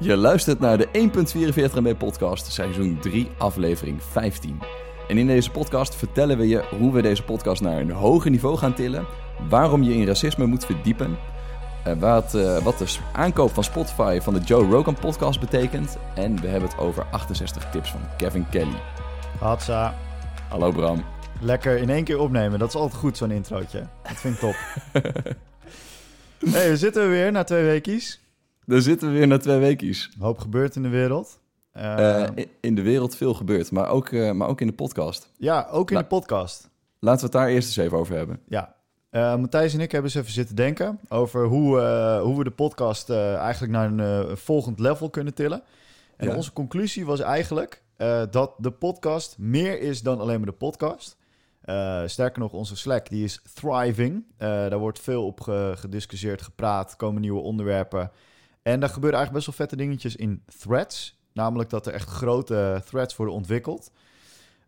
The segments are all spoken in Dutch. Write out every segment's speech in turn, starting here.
Je luistert naar de 1.44 MB podcast, seizoen 3, aflevering 15. En in deze podcast vertellen we je hoe we deze podcast naar een hoger niveau gaan tillen, waarom je in racisme moet verdiepen, eh, wat, eh, wat de aankoop van Spotify van de Joe Rogan podcast betekent en we hebben het over 68 tips van Kevin Kelly. Hatsa. Hallo Bram. Lekker in één keer opnemen. Dat is altijd goed, zo'n introotje. Dat vind ik top. hey, we zitten er weer na twee weekjes. Daar zitten we weer na twee weekjes. Een hoop gebeurt in de wereld. Uh, uh, in de wereld veel gebeurt, maar ook, uh, maar ook in de podcast. Ja, ook in La de podcast. Laten we het daar eerst eens even over hebben. Ja. Matthijs en ik hebben eens even zitten denken over hoe, hoe we de podcast eigenlijk naar een volgend level kunnen tillen. En ja. onze conclusie was eigenlijk dat de podcast meer is dan alleen maar de podcast. Uh, sterker nog, onze Slack die is thriving. Uh, daar wordt veel op ge gediscussieerd, gepraat, komen nieuwe onderwerpen. En daar gebeuren eigenlijk best wel vette dingetjes in threads. Namelijk dat er echt grote threads worden ontwikkeld.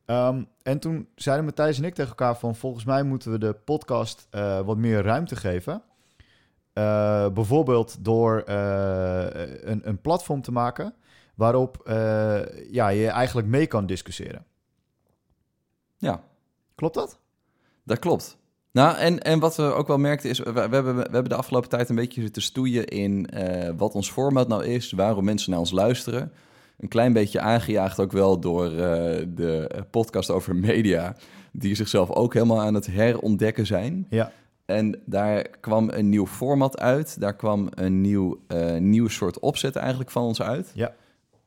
Um, en toen zeiden Matthijs en ik tegen elkaar van... volgens mij moeten we de podcast uh, wat meer ruimte geven. bijvoorbeeld door een, een, platform te maken... waarop ja, je eigenlijk mee kan discussiëren. Ja, Klopt dat? Dat klopt. Nou, en, en wat we ook wel merkten is, we, we, hebben, we hebben de afgelopen tijd een beetje zitten stoeien in uh, wat ons format nou is, waarom mensen naar ons luisteren. Een klein beetje aangejaagd ook wel door uh, de podcast over media, die zichzelf ook helemaal aan het herontdekken zijn. Ja. En daar kwam een nieuw format uit, daar kwam een nieuw, uh, nieuw soort opzet eigenlijk van ons uit. Ja.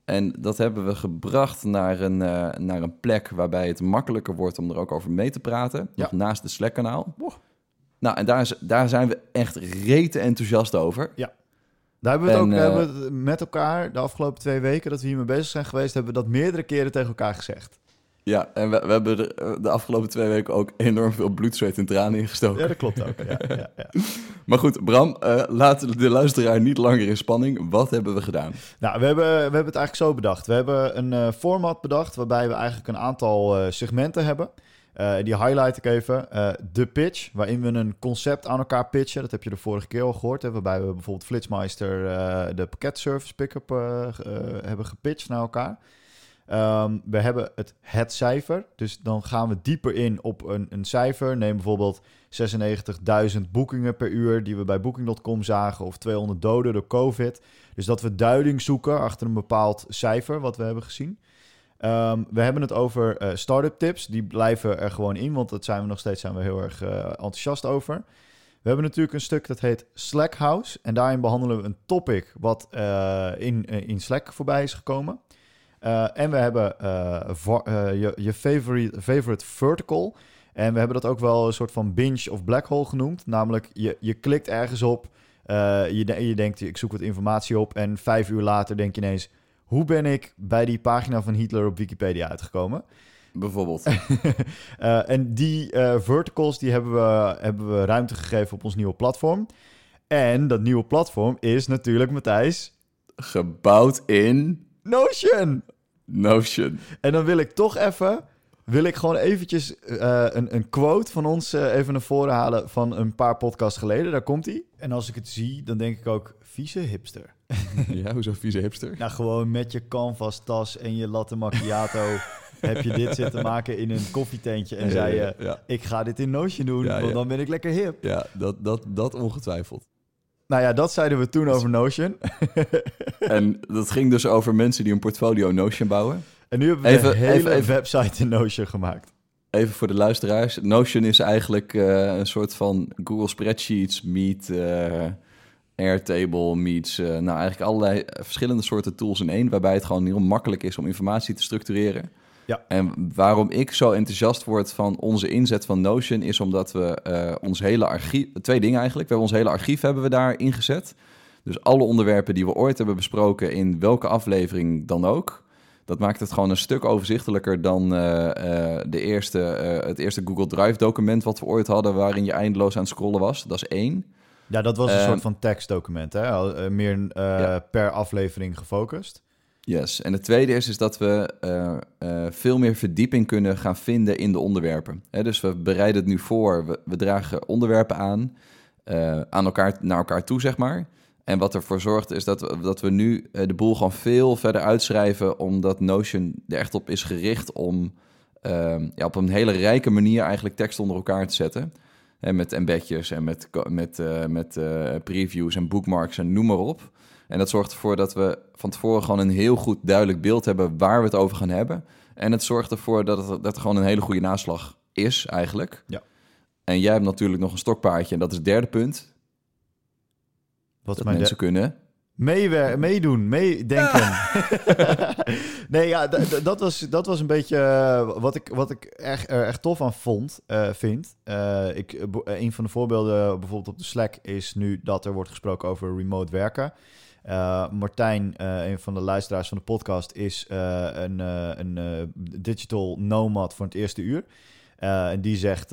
En dat hebben we gebracht naar een, uh, naar een plek waarbij het makkelijker wordt om er ook over mee te praten. Ja. Nog naast de Slack-kanaal. Nou, en daar, is, daar zijn we echt rete enthousiast over. Ja. Daar hebben we het en, ook uh, hebben we het met elkaar de afgelopen twee weken dat we hiermee bezig zijn geweest, hebben we dat meerdere keren tegen elkaar gezegd. Ja, en we, we hebben de, de, afgelopen twee weken ook enorm veel bloed, zweet en tranen ingestoken. Ja, dat klopt ook. Ja, ja, ja. maar goed, Bram, uh, laat de luisteraar niet langer in spanning. Wat hebben we gedaan? Nou, we hebben, we hebben het eigenlijk zo bedacht. We hebben een uh, format bedacht waarbij we eigenlijk een aantal uh, segmenten hebben. die highlight ik even. de pitch, waarin we een concept aan elkaar pitchen. Dat heb je de vorige keer al gehoord. Hè, waarbij we bijvoorbeeld Flitsmeister de pakketservice pick-up hebben gepitcht naar elkaar. Um, we hebben het, het cijfer. Dus dan gaan we dieper in op een, een cijfer. Neem bijvoorbeeld 96.000 boekingen per uur die we bij Booking.com zagen. Of 200 doden door COVID. Dus dat we duiding zoeken achter een bepaald cijfer wat we hebben gezien. Um, we hebben het over uh, start-up tips. Die blijven er gewoon in, want dat zijn we nog steeds zijn we heel erg uh, enthousiast over. We hebben natuurlijk een stuk dat heet Slack House. En daarin behandelen we een topic wat uh, in, in Slack voorbij is gekomen. Uh, en we hebben uh, uh, je, je favorite, favorite vertical. En we hebben dat ook wel een soort van binge of black hole genoemd. Namelijk, je, je klikt ergens op, je, je denkt, ik zoek wat informatie op. En vijf uur later denk je ineens, hoe ben ik bij die pagina van Hitler op Wikipedia uitgekomen? Bijvoorbeeld. en die verticals, die hebben we, hebben we ruimte gegeven op ons nieuwe platform. En dat nieuwe platform is natuurlijk, Matthijs... Gebouwd in... Notion! Notion. En dan wil ik toch even, wil ik gewoon eventjes uh, een, een quote van ons uh, even naar voren halen van een paar podcasts geleden. Daar komt hij. En als ik het zie, dan denk ik ook, vieze hipster. ja, hoezo vieze hipster? Nou, gewoon met je canvas tas en je latte macchiato heb je dit zitten maken in een koffietentje en ja, zei je, ja, ja. ik ga dit in Notion doen, want dan ben ik lekker hip. Ja, dat, dat, dat ongetwijfeld. Nou ja, dat zeiden we toen over Notion. en dat ging dus over mensen die een portfolio Notion bouwen. En nu hebben we even, een hele even, even, website in Notion gemaakt. Even voor de luisteraars. Notion is eigenlijk uh, een soort van Google Spreadsheets meet uh, Airtable meets... Uh, nou, eigenlijk allerlei verschillende soorten tools in één... waarbij het gewoon heel makkelijk is om informatie te structureren. Ja. En waarom ik zo enthousiast word van onze inzet van Notion... is omdat we uh, ons hele archief... Twee dingen eigenlijk. We hebben ons hele archief hebben we daar ingezet. Dus alle onderwerpen die we ooit hebben besproken... in welke aflevering dan ook... Dat maakt het gewoon een stuk overzichtelijker dan uh, uh, de eerste, het eerste Google Drive document wat we ooit hadden, waarin je eindeloos aan het scrollen was. Dat is één. Ja, dat was een soort van tekstdocument, hè? meer ja. per aflevering gefocust. Yes. En het tweede is, is dat we veel meer verdieping kunnen gaan vinden in de onderwerpen. Dus we bereiden het nu voor, we, dragen onderwerpen aan, aan elkaar, naar elkaar toe, zeg maar. En wat ervoor zorgt is dat we, dat we nu eh, de boel gewoon veel verder uitschrijven, omdat Notion er echt op is gericht om ja, op een hele rijke manier eigenlijk tekst onder elkaar te zetten. En met embedjes en met, met, eh, met eh, previews en bookmarks en noem maar op. En dat zorgt ervoor dat we van tevoren gewoon een heel goed duidelijk beeld hebben waar we het over gaan hebben. En het zorgt ervoor dat, het, dat er gewoon een hele goede naslag is eigenlijk. Ja. En jij hebt natuurlijk nog een stokpaardje en dat is het derde punt. Wat Dat mensen kunnen. Meewer meedoen, meedenken. nee, ja, dat was, dat was een beetje eh, wat ik, wat ik echt, er echt tof aan vond, eh, vind. Eh, ik, een van de voorbeelden bijvoorbeeld op de Slack is nu dat er wordt gesproken over remote werken. Eh, Martijn, eh, een van de luisteraars van de podcast, is eh, een, een digital nomad voor het eerste uur. En die zegt,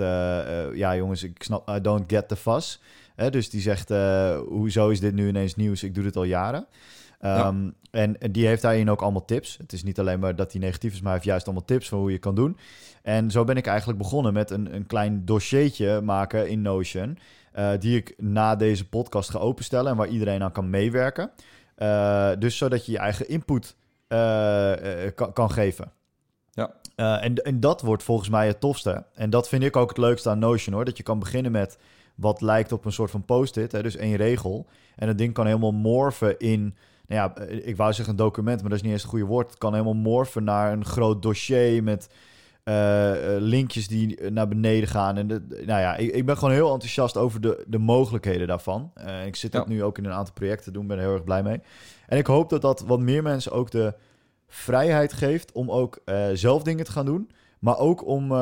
ja jongens, ik snap, I don't get the fuss. Dus die zegt, hoezo is dit nu ineens nieuws? Ik doe dit al jaren. Ehm, en, en die heeft daarin ook allemaal tips. Het is niet alleen maar dat hij negatief is, maar hij heeft juist allemaal tips van hoe je kan doen. En zo ben ik eigenlijk begonnen met een, een klein dossiertje maken in Notion. Eh, die ik na deze podcast ga openstellen en waar iedereen aan kan meewerken. Eh, dus zodat je je eigen input eh, kan, kan geven. Ja. En, en dat wordt volgens mij het tofste. En dat vind ik ook het leukste aan Notion hoor. Dat je kan beginnen met wat lijkt op een soort van post-it, hè, dus één regel. En dat ding kan helemaal morfen in, nou ja, ik wou zeggen een document, maar dat is niet eens het goede woord. Het kan helemaal morfen naar een groot dossier met eh, eh, linkjes die naar beneden gaan. En de, nou ja, ik, ik ben gewoon heel enthousiast over de, de mogelijkheden daarvan. Eh, ik zit Ja. het nu ook in een aantal projecten te doen, ben er heel erg blij mee. En ik hoop dat dat wat meer mensen ook de vrijheid geeft om ook eh, zelf dingen te gaan doen. Maar ook om eh,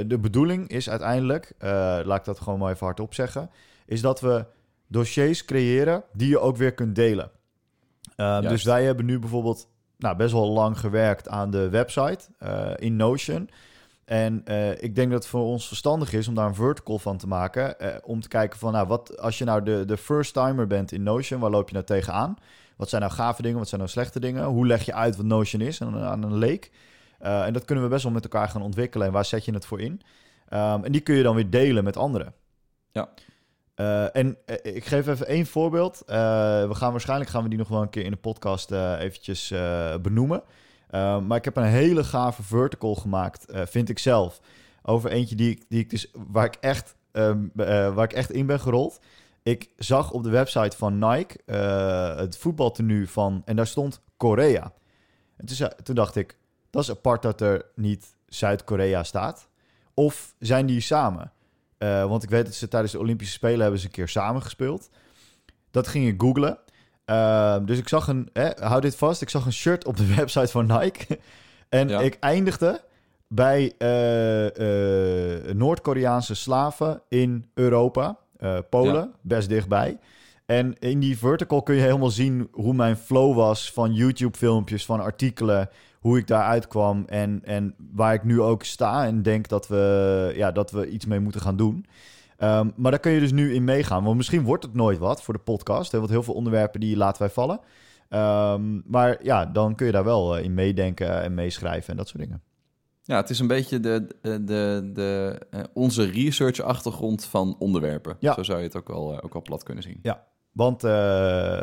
eh, de bedoeling is uiteindelijk, eh, laat ik dat gewoon maar even hardop zeggen, is dat we dossiers creëren die je ook weer kunt delen. Eh, dus wij hebben nu bijvoorbeeld nou, best wel lang gewerkt aan de website eh, in Notion. En eh, ik denk dat het voor ons verstandig is om daar een vertical van te maken. eh, om te kijken van, nou, wat als je nou de, de first timer bent in Notion, waar loop je nou tegenaan? Wat zijn nou gave dingen, wat zijn nou slechte dingen? Hoe leg je uit wat Notion is aan, aan een leek? En dat kunnen we best wel met elkaar gaan ontwikkelen. En waar zet je het voor in? Ehm, en die kun je dan weer delen met anderen. Ja. Eh, en eh, ik geef even één voorbeeld. Eh, we gaan waarschijnlijk gaan we die nog wel een keer in de podcast eventjes benoemen. Maar ik heb een hele gave vertical gemaakt, vind ik zelf. Over eentje die die ik dus, waar, ik echt, ehm, eh, waar ik echt in ben gerold. Ik zag op de website van Nike het voetbaltenu van... En daar stond Korea. En toen, toen dacht ik, dat is apart dat er niet Zuid-Korea staat. Of zijn die samen? Eh, want ik weet dat ze tijdens de Olympische Spelen hebben ze een keer samen gespeeld. Dat ging ik googlen. Eh, dus ik zag een, hè, hou dit vast, ik zag een shirt op de website van Nike. en Ja. ik eindigde bij eh, eh, Noord-Koreaanse slaven in Europa, eh, Polen, Ja. best dichtbij. En in die vertical kun je helemaal zien hoe mijn flow was van YouTube-filmpjes, van artikelen, hoe ik daaruit kwam en, en waar ik nu ook sta en denk dat we, ja, dat we iets mee moeten gaan doen. Ehm, maar daar kun je dus nu in meegaan. Want misschien wordt het nooit wat voor de podcast. Hè, want heel veel onderwerpen die laten wij vallen. Ehm, maar ja, dan kun je daar wel eh, in meedenken en meeschrijven en dat soort dingen. Ja, het is een beetje de, de, de, de, eh, onze research-achtergrond van onderwerpen. Ja. Zo zou je het ook wel, eh, ook wel plat kunnen zien. Want eh,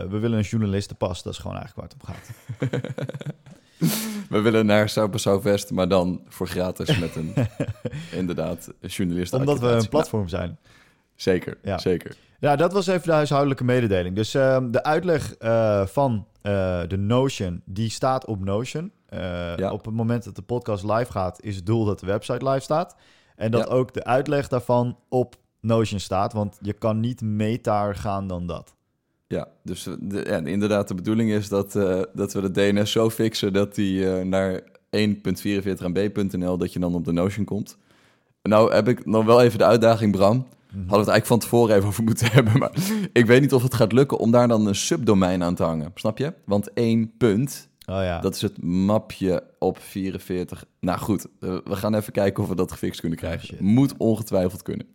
we willen een journalistenpas. Dat is gewoon eigenlijk waar het om gaat. We willen naar Southwest, maar dan voor gratis met een, inderdaad, journalist. Omdat we een platform zijn. zeker, Ja. zeker. Ja, dat was even de huishoudelijke mededeling. Dus ehm, de uitleg eh, van eh, de Notion, die staat op Notion. Eh, Ja. Op het moment dat de podcast live gaat, is het doel dat de website live staat. En dat Ja. ook de uitleg daarvan op Notion staat. Want je kan niet metaar gaan dan dat. Ja, dus eh, de, ja, inderdaad, de bedoeling is dat, eh, dat we de DNS zo fixen dat die eh, naar 1.44mb.nl, dat je dan op de Notion komt. Nou heb ik nog wel even de uitdaging, Bram. Hadden we het eigenlijk van tevoren even over moeten hebben. Maar ik weet niet of het gaat lukken om daar dan een subdomein aan te hangen. Snap je? Want één punt, Oh ja. dat is het mapje op 44. Nou goed, we gaan even kijken of we dat gefixt kunnen krijgen. Moet ongetwijfeld kunnen.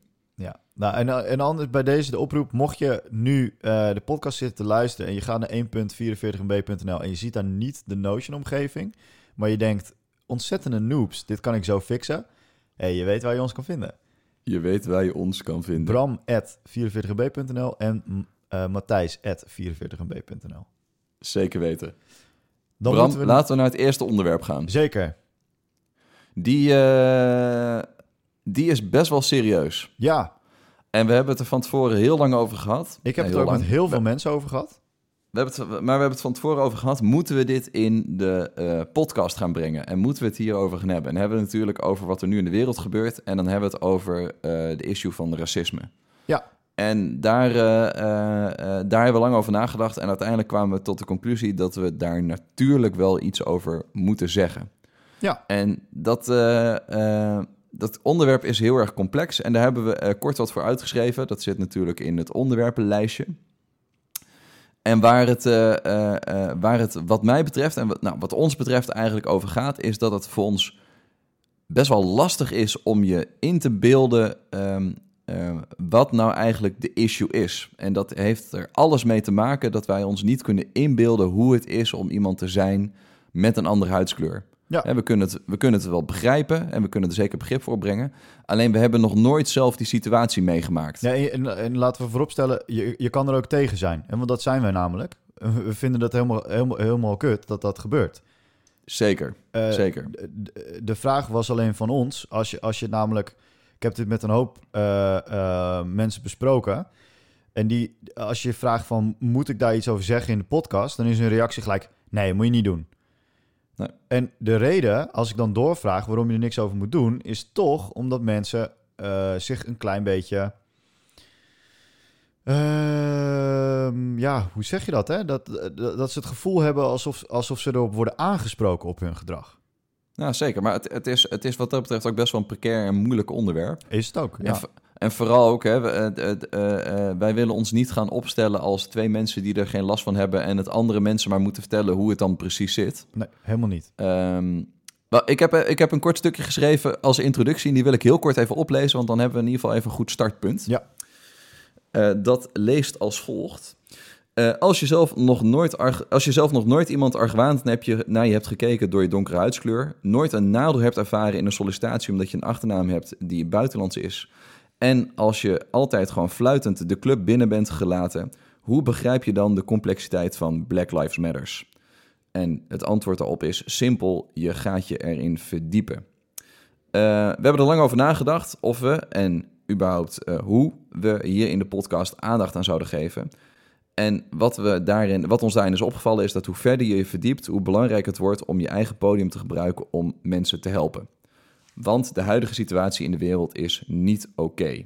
Nou, en, en anders bij deze de oproep, mocht je nu eh, de podcast zitten te luisteren en je gaat naar 1.44mb.nl en je ziet daar niet de Notion-omgeving, maar je denkt, ontzettende noobs, dit kan ik zo fixen. hey, je weet waar je ons kan vinden. Je weet waar je ons kan vinden. Bram at 44mb.nl en uh, matthijs.44mb.nl. Zeker weten. Dan Bram, we... laten we naar het eerste onderwerp gaan. Zeker. Die, eh, die is best wel serieus. Ja, En we hebben het er van tevoren heel lang over gehad. ik heb Nee, het er ook lang. met heel veel mensen over gehad. We hebben het, maar we hebben het van tevoren over gehad. Moeten we dit in de eh, podcast gaan brengen? En moeten we het hierover gaan hebben? En hebben we het natuurlijk over wat er nu in de wereld gebeurt. En dan hebben we het over eh, de issue van racisme. Ja. En daar, eh, daar hebben we lang over nagedacht. En uiteindelijk kwamen we tot de conclusie dat we daar natuurlijk wel iets over moeten zeggen. Ja. En dat, dat onderwerp is heel erg complex. En daar hebben we eh, kort wat voor uitgeschreven. Dat zit natuurlijk in het onderwerpenlijstje. En waar het, eh, eh, waar het wat mij betreft en wat, nou, wat ons betreft eigenlijk over gaat, is dat het voor ons best wel lastig is om je in te beelden ehm, eh, wat nou eigenlijk de issue is. En dat heeft er alles mee te maken dat wij ons niet kunnen inbeelden hoe het is om iemand te zijn met een andere huidskleur. Ja. Hè, we, kunnen het, we kunnen het wel begrijpen en we kunnen er zeker begrip voor brengen. Alleen we hebben nog nooit zelf die situatie meegemaakt. Ja, en, en, en laten we vooropstellen, je, je kan er ook tegen zijn. En want dat zijn wij namelijk. We vinden dat helemaal, helemaal, helemaal kut dat dat gebeurt. Zeker, Eh, zeker. de vraag was alleen van ons, als je, als je namelijk... Ik heb dit met een hoop eh, eh, mensen besproken. En die, als je vraagt van, moet ik daar iets over zeggen in de podcast? Dan is hun reactie gelijk, nee, moet je niet doen. Nee. En de reden, als ik dan doorvraag waarom je er niks over moet doen... is toch omdat mensen eh, zich een klein beetje... Ehm, ja, hoe zeg je dat, hè? Dat, dat, dat ze het gevoel hebben alsof, alsof ze erop worden aangesproken op hun gedrag. Nou, zeker. Maar het, het, is, het is wat dat betreft ook best wel een precair en moeilijk onderwerp. Is het ook, ja. En vooral ook, hè, we- eh, eh, wij willen ons niet gaan opstellen als twee mensen die er geen last van hebben en het andere mensen maar moeten vertellen hoe het dan precies zit. Nee, helemaal niet. Ehm, ik, heb, eh, ik heb een kort stukje geschreven als introductie en die wil ik heel kort even oplezen, want dan hebben we in ieder geval even een goed startpunt. Ja. Dat leest als volgt. Als, je zelf nog nooit als je zelf nog nooit iemand argwaand heb je, naar je hebt gekeken door je donkere huidskleur, nooit een nadeel hebt ervaren in een sollicitatie omdat je een achternaam hebt die buitenlands is, en als je altijd gewoon fluitend de club binnen bent gelaten, hoe begrijp je dan de complexiteit van Black Lives Matters? En het antwoord daarop is simpel, je gaat je erin verdiepen. Eh, we hebben er lang over nagedacht of we, en überhaupt eh, hoe, we hier in de podcast aandacht aan zouden geven. En wat, we daarin, wat ons daarin is opgevallen is dat hoe verder je je verdiept, hoe belangrijk het wordt om je eigen podium te gebruiken om mensen te helpen. Want de huidige situatie in de wereld is niet oké.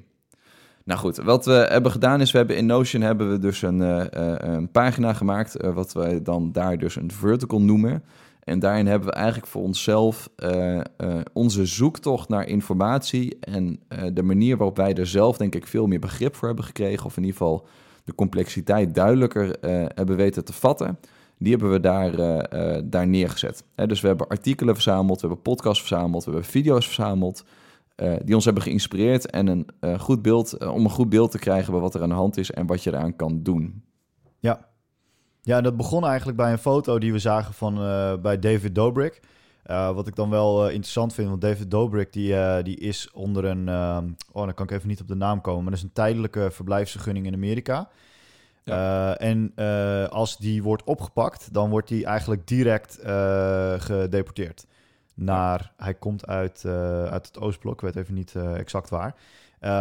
Nou goed, wat we hebben gedaan is, we hebben in Notion hebben we dus een, eh, eh, een pagina gemaakt, eh, wat wij dan daar dus een vertical noemen. En daarin hebben we eigenlijk voor onszelf onze zoektocht naar informatie en de manier waarop wij er zelf denk ik veel meer begrip voor hebben gekregen, of in ieder geval de complexiteit duidelijker hebben weten te vatten, die hebben we daar, eh, daar neergezet. Dus we hebben artikelen verzameld, we hebben podcasts verzameld, we hebben video's verzameld, eh, die ons hebben geïnspireerd en een, goed beeld, om een goed beeld te krijgen bij wat er aan de hand is en wat je eraan kan doen. Ja. Ja, dat begon eigenlijk bij een foto die we zagen van bij David Dobrik. Wat ik dan wel interessant vind, want David Dobrik die, die is onder een... ehm, oh, dan kan ik even niet op de naam komen. Maar dat is een tijdelijke verblijfsvergunning in Amerika. Eh, en eh, als die wordt opgepakt, dan wordt hij eigenlijk direct eh, gedeporteerd. Naar, hij komt uit, uit het Oostblok, ik weet even niet exact waar.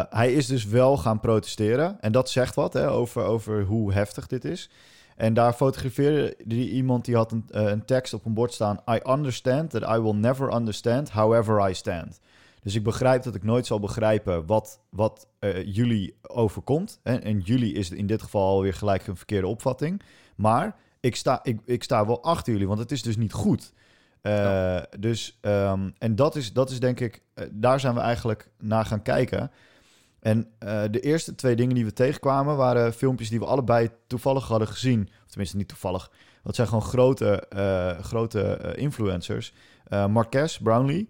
Hij is dus wel gaan protesteren. En dat zegt wat hè, over, over hoe heftig dit is. En daar fotografeerde die iemand die had een, een tekst op een bord staan. I understand that I will never understand however I stand. Dus ik begrijp dat ik nooit zal begrijpen wat, wat eh, jullie overkomt. En, en jullie is in dit geval alweer gelijk een verkeerde opvatting. Maar ik sta, ik, ik sta wel achter jullie, want het is dus niet goed. Eh, Dus, ehm, en dat is, dat is denk ik, eh, daar zijn we eigenlijk naar gaan kijken. En de eerste twee dingen die we tegenkwamen waren filmpjes die we allebei toevallig hadden gezien. Of tenminste niet toevallig. Dat zijn gewoon grote, grote influencers. Marques Brownlee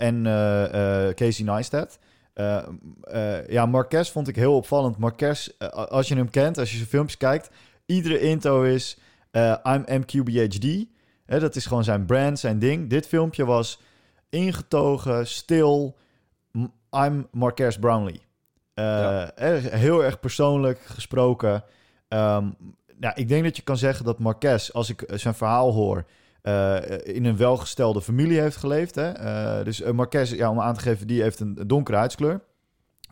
en eh, eh, Casey Neistat. Eh, eh, ja, Marques vond ik heel opvallend. Marques, eh, als je hem kent, als je zijn filmpjes kijkt... iedere intro is eh, I'm MQBHD. Dat is gewoon zijn brand, zijn ding. Dit filmpje was ingetogen, stil. I'm Marques Brownlee. Eh, Ja. heel erg persoonlijk gesproken. Ehm, nou, ik denk dat je kan zeggen dat Marquez, als ik zijn verhaal hoor, eh, in een welgestelde familie heeft geleefd. Hè? Eh, dus uh, Marquez, ja, om aan te geven, die heeft een donkere huidskleur.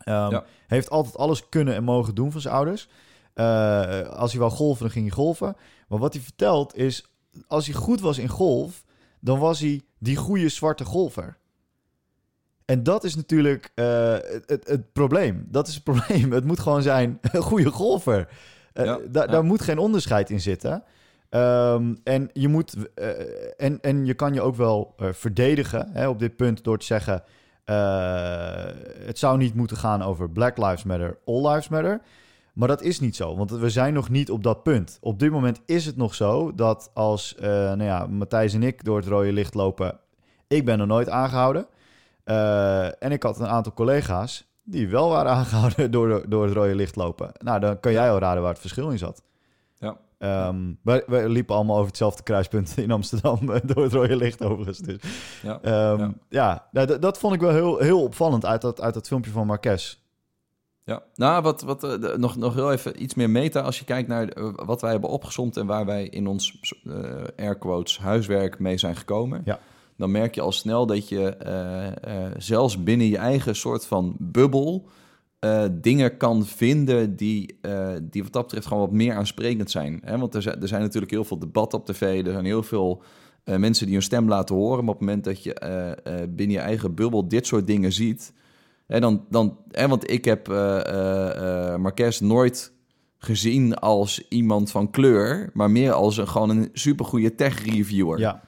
Um, Heeft altijd alles kunnen en mogen doen van zijn ouders. als hij wou golven, dan ging hij golven. Maar wat hij vertelt is, als hij goed was in golf, dan was hij die goede zwarte golfer. En dat is natuurlijk het, het, het, probleem. Dat is het probleem. Het moet gewoon zijn een goede golfer. Ja, Daar moet geen onderscheid in zitten. Ehm, en, je moet, uh, en, en je kan je ook wel uh, verdedigen hè, op dit punt door te zeggen: uh, het zou niet moeten gaan over Black Lives Matter, All Lives Matter. Maar dat is niet zo, want we zijn nog niet op dat punt. Op dit moment is het nog zo dat als nou ja, Matthijs en ik door het rode licht lopen, ik ben er nooit aangehouden. en ik had een aantal collega's die wel waren aangehouden door, door het rode licht lopen. Nou, dan kan jij al raden waar het verschil in zat. Um, wij, wij, liepen allemaal over hetzelfde kruispunt in Amsterdam eh, door het rode licht overigens. Dus, ja, um, ja. ja nou, dat, dat vond ik wel heel, heel opvallend uit dat, uit dat filmpje van Marques. Ja, nou, wat, wat, uh, nog, nog heel even iets meer meta als je kijkt naar uh, wat wij hebben opgezomd en waar wij in ons uh, air quotes huiswerk mee zijn gekomen. Ja. Dan merk je al snel dat je zelfs binnen je eigen soort van bubbel uh, dingen kan vinden die, uh, die wat dat betreft gewoon wat meer aansprekend zijn. Hè? Want er zijn, er zijn natuurlijk heel veel debatten op tv, er zijn heel veel uh, mensen die hun stem laten horen. Maar op het moment dat je binnen je eigen bubbel dit soort dingen ziet, hè, dan, dan, hè, want ik heb Marques nooit gezien als iemand van kleur, maar meer als gewoon een supergoeie tech-reviewer. Ja.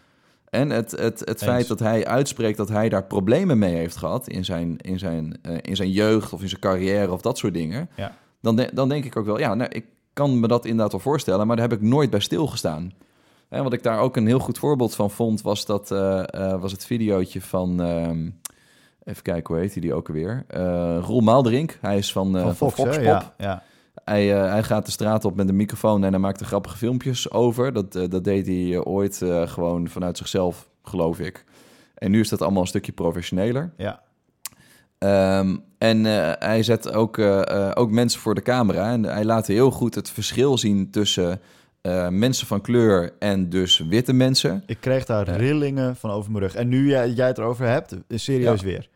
En het, het, het feit dat hij uitspreekt dat hij daar problemen mee heeft gehad in zijn, in zijn, uh, in zijn jeugd of in zijn carrière of dat soort dingen. Ja. Dan, de, dan denk ik ook wel, ja, nou, ik kan me dat inderdaad wel voorstellen, maar daar heb ik nooit bij stilgestaan. En wat ik daar ook een heel goed voorbeeld van vond, was, dat, uh, uh, was het videootje van, ehm, even kijken, hoe heet hij die ook alweer? Roel Maalderink, hij is van, van Fox, van Fox Pop. Ja, ja. Hij, uh, hij, gaat de straat op met een microfoon en hij maakt er grappige filmpjes over. Dat, uh, dat deed hij uh, ooit gewoon vanuit zichzelf, geloof ik. En nu is dat allemaal een stukje professioneler. Ja. Um, en hij zet ook, ook mensen voor de camera. En hij laat heel goed het verschil zien tussen mensen van kleur en dus witte mensen. Ik kreeg daar rillingen van over mijn rug. En nu jij, jij het erover hebt, serieus ja. weer.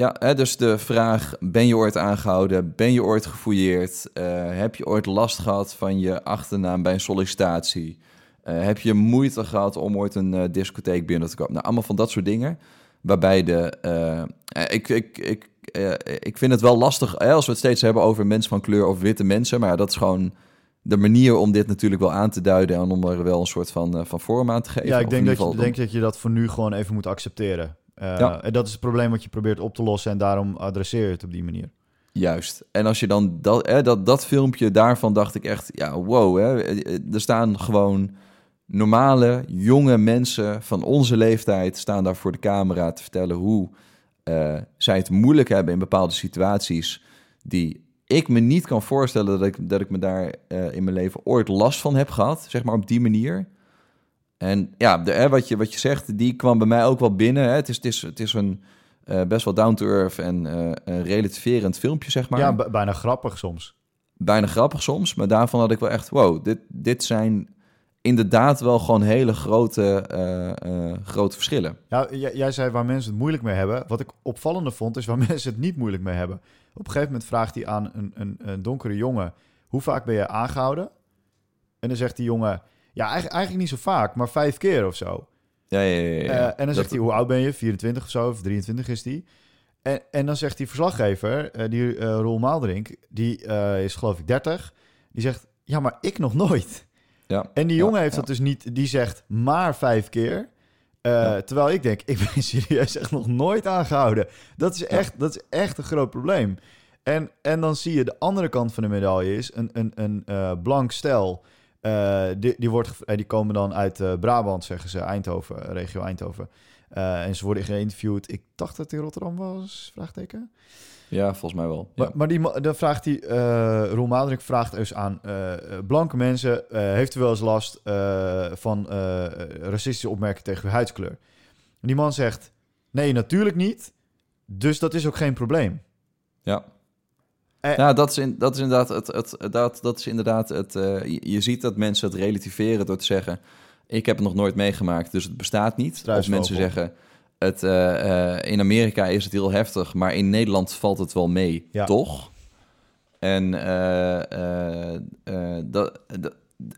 Ja, hè, dus de vraag: ben je ooit aangehouden? Ben je ooit gefouilleerd? Uh, heb je ooit last gehad van je achternaam bij een sollicitatie? Uh, heb je moeite gehad om ooit een uh, discotheek binnen te komen? Nou, allemaal van dat soort dingen. Waarbij de. ik, ik, ik, ik vind het wel lastig hè, als we het steeds hebben over mensen van kleur of witte mensen. Maar dat is gewoon de manier om dit natuurlijk wel aan te duiden en om er wel een soort van, van vorm aan te geven. Ja, ik denk dat, je, denk dat je dat voor nu gewoon even moet accepteren. Uh, ja. En dat is het probleem wat je probeert op te lossen en daarom adresseer je het op die manier. Juist. En als je dan dat, hè, dat, dat filmpje daarvan dacht ik echt, ja, wow, hè, er staan gewoon normale, jonge mensen van onze leeftijd staan daar voor de camera te vertellen hoe uh, zij het moeilijk hebben in bepaalde situaties die ik me niet kan voorstellen dat ik, dat ik me daar uh, in mijn leven ooit last van heb gehad, zeg maar op die manier. En ja, de, hè, wat, je, wat je zegt, die kwam bij mij ook wel binnen. Hè. Het, is, het, is, het is een uh, best wel down-to-earth en uh, een relativerend filmpje, zeg maar. Ja, bijna grappig soms. Bijna grappig soms, maar daarvan had ik wel echt... wow, dit, dit zijn inderdaad wel gewoon hele grote, uh, grote verschillen. Ja, jij zei waar mensen het moeilijk mee hebben. Wat ik opvallender vond, is waar mensen het niet moeilijk mee hebben. Op een gegeven moment vraagt hij aan een, een, een donkere jongen... hoe vaak ben je aangehouden? En dan zegt die jongen... Ja, eigenlijk, eigenlijk niet zo vaak, maar vijf keer of zo. Ja, ja, ja. ja. Uh, en dan dat zegt hij, hoe oud ben je? 24 of zo, of 23 is die. En, en dan zegt die verslaggever, uh, die uh, Roel Maaldrink, die is geloof ik 30. Die zegt, ja, maar ik nog nooit. Ja. En die jongen ja, heeft dat dus niet, die zegt maar vijf keer. Terwijl ik denk, ik ben serieus echt nog nooit aangehouden. Dat is echt, dat is echt een groot probleem. En, en dan zie je de andere kant van de medaille is een, een, een blank stel... Uh, die, die, wordt, die komen dan uit uh, Brabant, zeggen ze, Eindhoven, regio Eindhoven. Uh, en ze worden geïnterviewd. Ik dacht dat het in Rotterdam was, vraagteken. Ja, volgens mij wel. Ja. Maar, maar die, dan vraagt die, Roel Maderik vraagt dus aan blanke mensen... heeft u wel eens last van racistische opmerkingen tegen uw huidskleur? En die man zegt, nee, natuurlijk niet. Dus dat is ook geen probleem. Ja. Ja, dat is, in, dat is inderdaad het. het dat, dat is inderdaad het eh, je, ziet dat mensen het relativeren door te zeggen: Ik heb het nog nooit meegemaakt, dus het bestaat niet. Of mensen zeggen: het, eh, In Amerika is het heel heftig, maar in Nederland valt het wel mee, Ja. toch? En dat,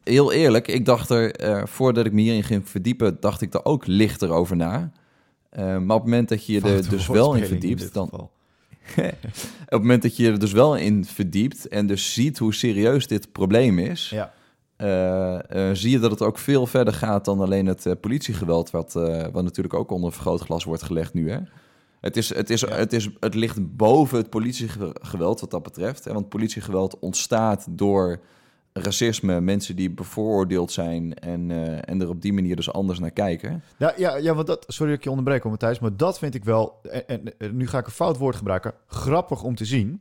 heel eerlijk, ik dacht er, voordat ik me hierin ging verdiepen, dacht ik er ook lichter over na. Maar op het moment dat je je er dus wel in verdiept, dan, geval. op het moment dat je er dus wel in verdiept en dus ziet hoe serieus dit probleem is, Ja, eh, eh, zie je dat het ook veel verder gaat dan alleen het eh, politiegeweld, wat, wat natuurlijk ook onder vergrootglas wordt gelegd nu. Hè? Het, is, het, is, Ja. het, is, het ligt boven het politiegeweld wat dat betreft. Hè? Want politiegeweld ontstaat door racisme, mensen die bevooroordeeld zijn en, eh, en er op die manier dus anders naar kijken. ja, ja, ja want dat, sorry dat ik je onderbreek, Matthijs, maar dat vind ik wel, en, en, en nu ga ik een fout woord gebruiken, grappig om te zien.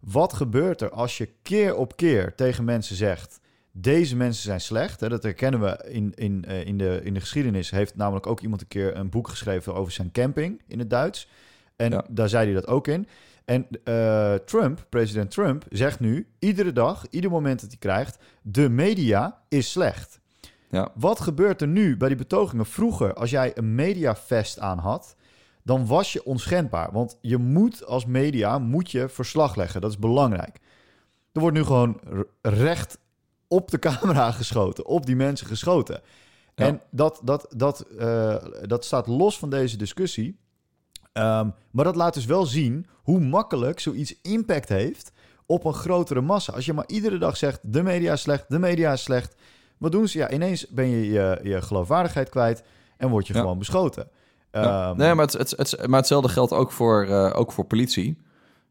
Wat gebeurt er als je keer op keer tegen mensen zegt, deze mensen zijn slecht? Hè, dat herkennen we in, in, eh, in, de, in de geschiedenis. Heeft namelijk ook iemand een keer een boek geschreven over zijn camping in het Duits. En Ja. daar zei hij dat ook in. En eh, Trump, president Trump, zegt nu iedere dag, ieder moment dat hij krijgt, de media is slecht. Ja. Wat gebeurt er nu bij die betogingen? Vroeger, als jij een mediavest aan had, dan was je onschendbaar. Want je moet als media moet je verslag leggen. Dat is belangrijk. Er wordt nu gewoon recht op de camera geschoten, op die mensen geschoten. Ja. En dat, dat, dat, eh, dat staat los van deze discussie. Ehm, maar dat laat dus wel zien hoe makkelijk zoiets impact heeft op een grotere massa. Als je maar iedere dag zegt, de media is slecht, de media is slecht. Wat doen ze? Ja, ineens ben je je, je geloofwaardigheid kwijt en word je Ja. gewoon beschoten. Ja. Ehm, nee, maar, het, het, het- maar hetzelfde geldt ook voor, eh, ook voor politie.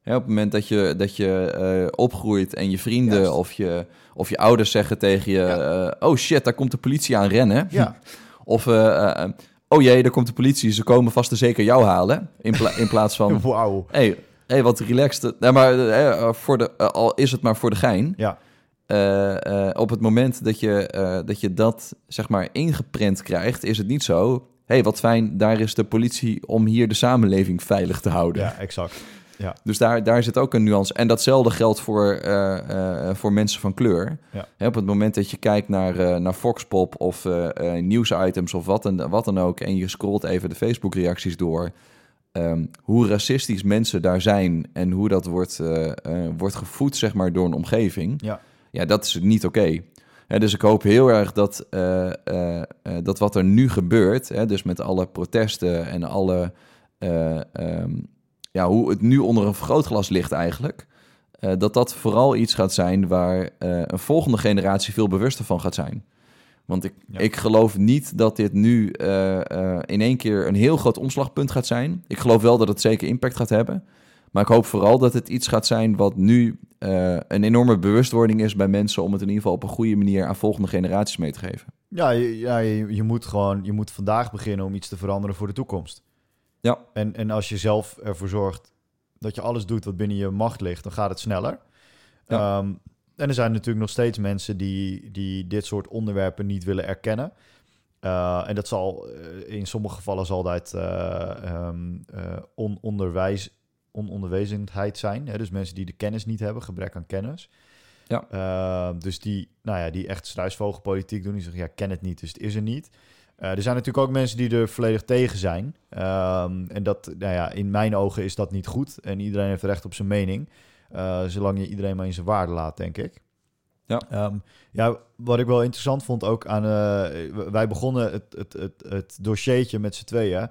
Op het moment dat je, dat je eh, opgroeit en je vrienden Juist. of je, of je ouders zeggen tegen je... Eh, oh shit, daar komt de politie aan rennen. Ja, Of oh jee, daar komt de politie, ze komen vast en zeker jou halen. In, pla- in plaats van, wauw. hey, hey, wat relaxed. Nee, maar eh, eh, voor de, eh, al is het maar voor de gein. Ja, op het moment dat je, dat je dat zeg maar ingeprent krijgt, is het niet zo. hey, wat fijn, daar is de politie om hier de samenleving veilig te houden. ja, exact. Dus daar, daar zit ook een nuance. En datzelfde geldt voor, eh, eh, voor mensen van kleur. Ja. Hè, op het moment dat je kijkt naar, eh naar Foxpop of nieuwsitems of wat dan, wat dan ook... en je scrolt even de Facebook-reacties door... ehm, hoe racistisch mensen daar zijn en hoe dat wordt, wordt gevoed zeg maar, door een omgeving... Ja. Ja, dat is niet oké. Dus ik hoop heel erg dat, dat wat er nu gebeurt, hè, dus met alle protesten en alle, eh, ehm, ja, hoe het nu onder een vergrootglas ligt eigenlijk, eh, dat dat vooral iets gaat zijn waar eh, een volgende generatie veel bewuster van gaat zijn. Want ik, Ja. ik geloof niet dat dit nu eh, in één keer een heel groot omslagpunt gaat zijn. Ik geloof wel dat het zeker impact gaat hebben. Maar ik hoop vooral dat het iets gaat zijn wat nu een enorme bewustwording is bij mensen om het in ieder geval op een goede manier aan volgende generaties mee te geven. Ja, je, ja je, je moet gewoon je moet vandaag beginnen om iets te veranderen voor de toekomst. Ja. En, en als je zelf ervoor zorgt dat je alles doet wat binnen je macht ligt, dan gaat het sneller. Ja. Ehm, en er zijn natuurlijk nog steeds mensen die, die dit soort onderwerpen niet willen erkennen. Eh, en dat zal eh, in sommige gevallen zal dat eh, ehm, eh, ononderwijs, ononderwezenheid zijn. Hè? Dus mensen die de kennis niet hebben, gebrek aan kennis. Ja. Eh, dus die, nou ja, die echt struisvogelpolitiek doen. Die zeggen, ja, ken het niet, dus het is er niet. Eh, er zijn natuurlijk ook mensen die er volledig tegen zijn. Ehm, en dat, nou ja, in mijn ogen is dat niet goed. En iedereen heeft recht op zijn mening. Eh, zolang je iedereen maar in zijn waarde laat, denk ik. Ja. Ehm, ja, wat ik wel interessant vond ook aan... eh, wij begonnen het, het, het, het dossiertje met z'n tweeën.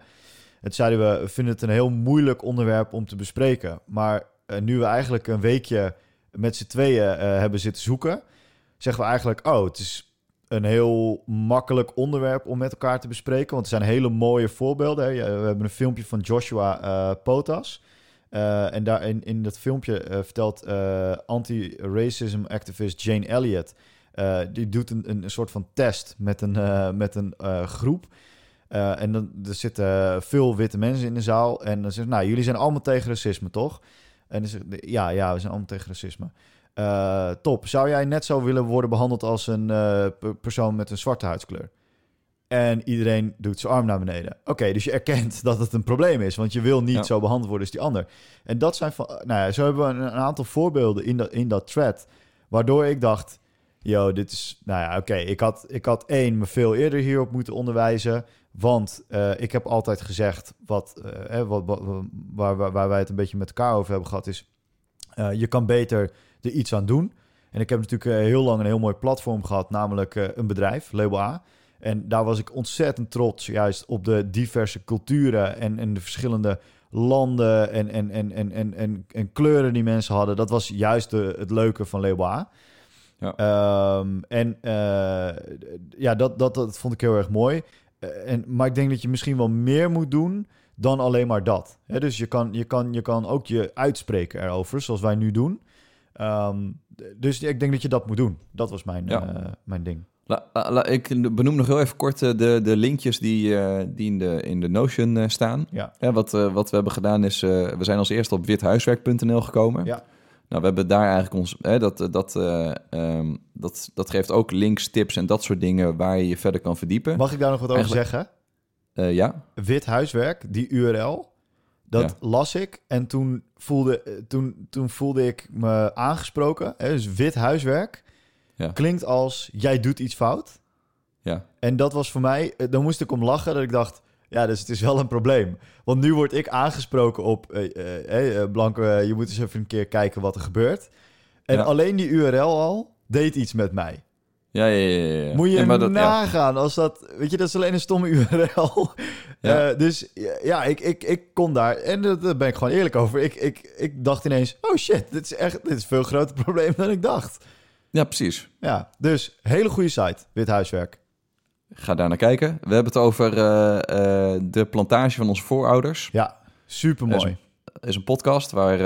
Toen zeiden we, we vinden het een heel moeilijk onderwerp om te bespreken. Maar nu we eigenlijk een weekje met z'n tweeën hebben zitten zoeken... zeggen we eigenlijk, oh, het is een heel makkelijk onderwerp om met elkaar te bespreken. Want er zijn hele mooie voorbeelden. We hebben een filmpje van Joshua eh, Potas. Eh, en daar in, in dat filmpje eh, vertelt anti-racism activist Jane Elliott... die doet een, een, soort van test met een, met een groep... En dan er zitten veel witte mensen in de zaal. En dan zegt nou, jullie zijn allemaal tegen racisme, toch? En dan ja, ja, we zijn allemaal tegen racisme. Eh, top. Zou jij net zo willen worden behandeld als een eh, per- persoon met een zwarte huidskleur? En iedereen doet zijn arm naar beneden. Oké, dus je erkent dat het een probleem is. Want je wil niet Ja. zo behandeld worden als die ander. En dat zijn van... Nou ja, zo hebben we een, een aantal voorbeelden in dat, in dat thread. Waardoor ik dacht... Yo, dit is... Nou ja, oké. ik, had, ik had één me veel eerder hierop moeten onderwijzen. Want eh, ik heb altijd gezegd... Wat, eh, hè, wat, wat, waar, waar, waar wij het een beetje met elkaar over hebben gehad... is... je kan beter er iets aan doen. En ik heb natuurlijk eh, heel lang een heel mooi platform gehad, namelijk eh, een bedrijf, Label A. En daar was ik ontzettend trots, juist op de diverse culturen en, en de verschillende landen en, en, en, en, en, en, en kleuren die mensen hadden. Dat was juist de, het leuke van Label A. Ja. Ehm, en eh, ja, dat, dat, dat vond ik heel erg mooi. En, maar ik denk dat je misschien wel meer moet doen dan alleen maar dat. Hè, dus je kan, je, kan, je kan ook je uitspreken erover, zoals wij nu doen. Ehm, dus ik denk dat je dat moet doen. Dat was mijn, Ja. eh, mijn ding. La, la- la- ik benoem nog heel even kort eh, de, de linkjes die, eh, die in, de, in de Notion staan. Ja. Ja, wat, wat we hebben gedaan is, we zijn als eerste op withuiswerk.nl gekomen. Ja. Nou, we hebben daar eigenlijk ons, hè, dat, dat, eh, ehm, dat, dat geeft ook links, tips en dat soort dingen waar je je verder kan verdiepen. Mag ik daar nog wat over Eigenlijk- zeggen? Eh, ja, Wit huiswerk, die URL, dat las ik. En toen voelde, toen, toen voelde ik me aangesproken. Hè, dus wit huiswerk Ja. klinkt als jij doet iets fout. ja, En dat was voor mij, eh, dan moest ik om lachen dat ik dacht, ja, dus het is wel een probleem. Want nu word ik aangesproken op, eh, eh, eh, eh, je moet eens even een keer kijken wat er gebeurt. En Ja. alleen die URL al deed iets met mij. ja, ja, ja, ja. Moet je Ja, maar dat, nagaan als dat, weet je, dat is alleen een stomme URL. Ja. Eh, dus ja, ik, ik, ik kon daar, en daar ben ik gewoon eerlijk over. Ik, ik, ik dacht ineens, oh shit, dit is echt, dit is een veel groter probleem dan ik dacht. ja, precies. Ja, dus hele goede site, Wit Huiswerk. Ga daar naar kijken. We hebben het over eh, eh, de plantage van onze voorouders. Ja, super mooi. is een podcast waar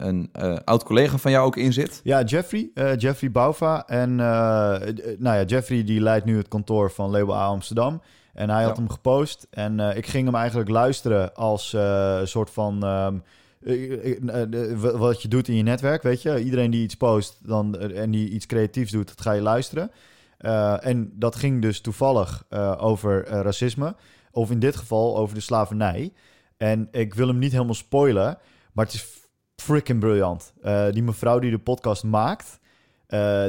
een oud collega van jou ook in zit. Ja, Jeffrey, Jeffrey Bouva. En nou ja, Jeffrey die leidt nu het kantoor van Label A Amsterdam. En hij had Ja. hem gepost. En eh, ik ging hem eigenlijk luisteren als eh, soort van... ehm, eh, wat je doet in je netwerk, weet je. Iedereen die iets post dan, en die iets creatiefs doet, dat ga je luisteren. En dat ging dus toevallig over racisme. Of in dit geval over de slavernij. En ik wil hem niet helemaal spoilen, maar het is freaking briljant. Die mevrouw die de podcast maakt,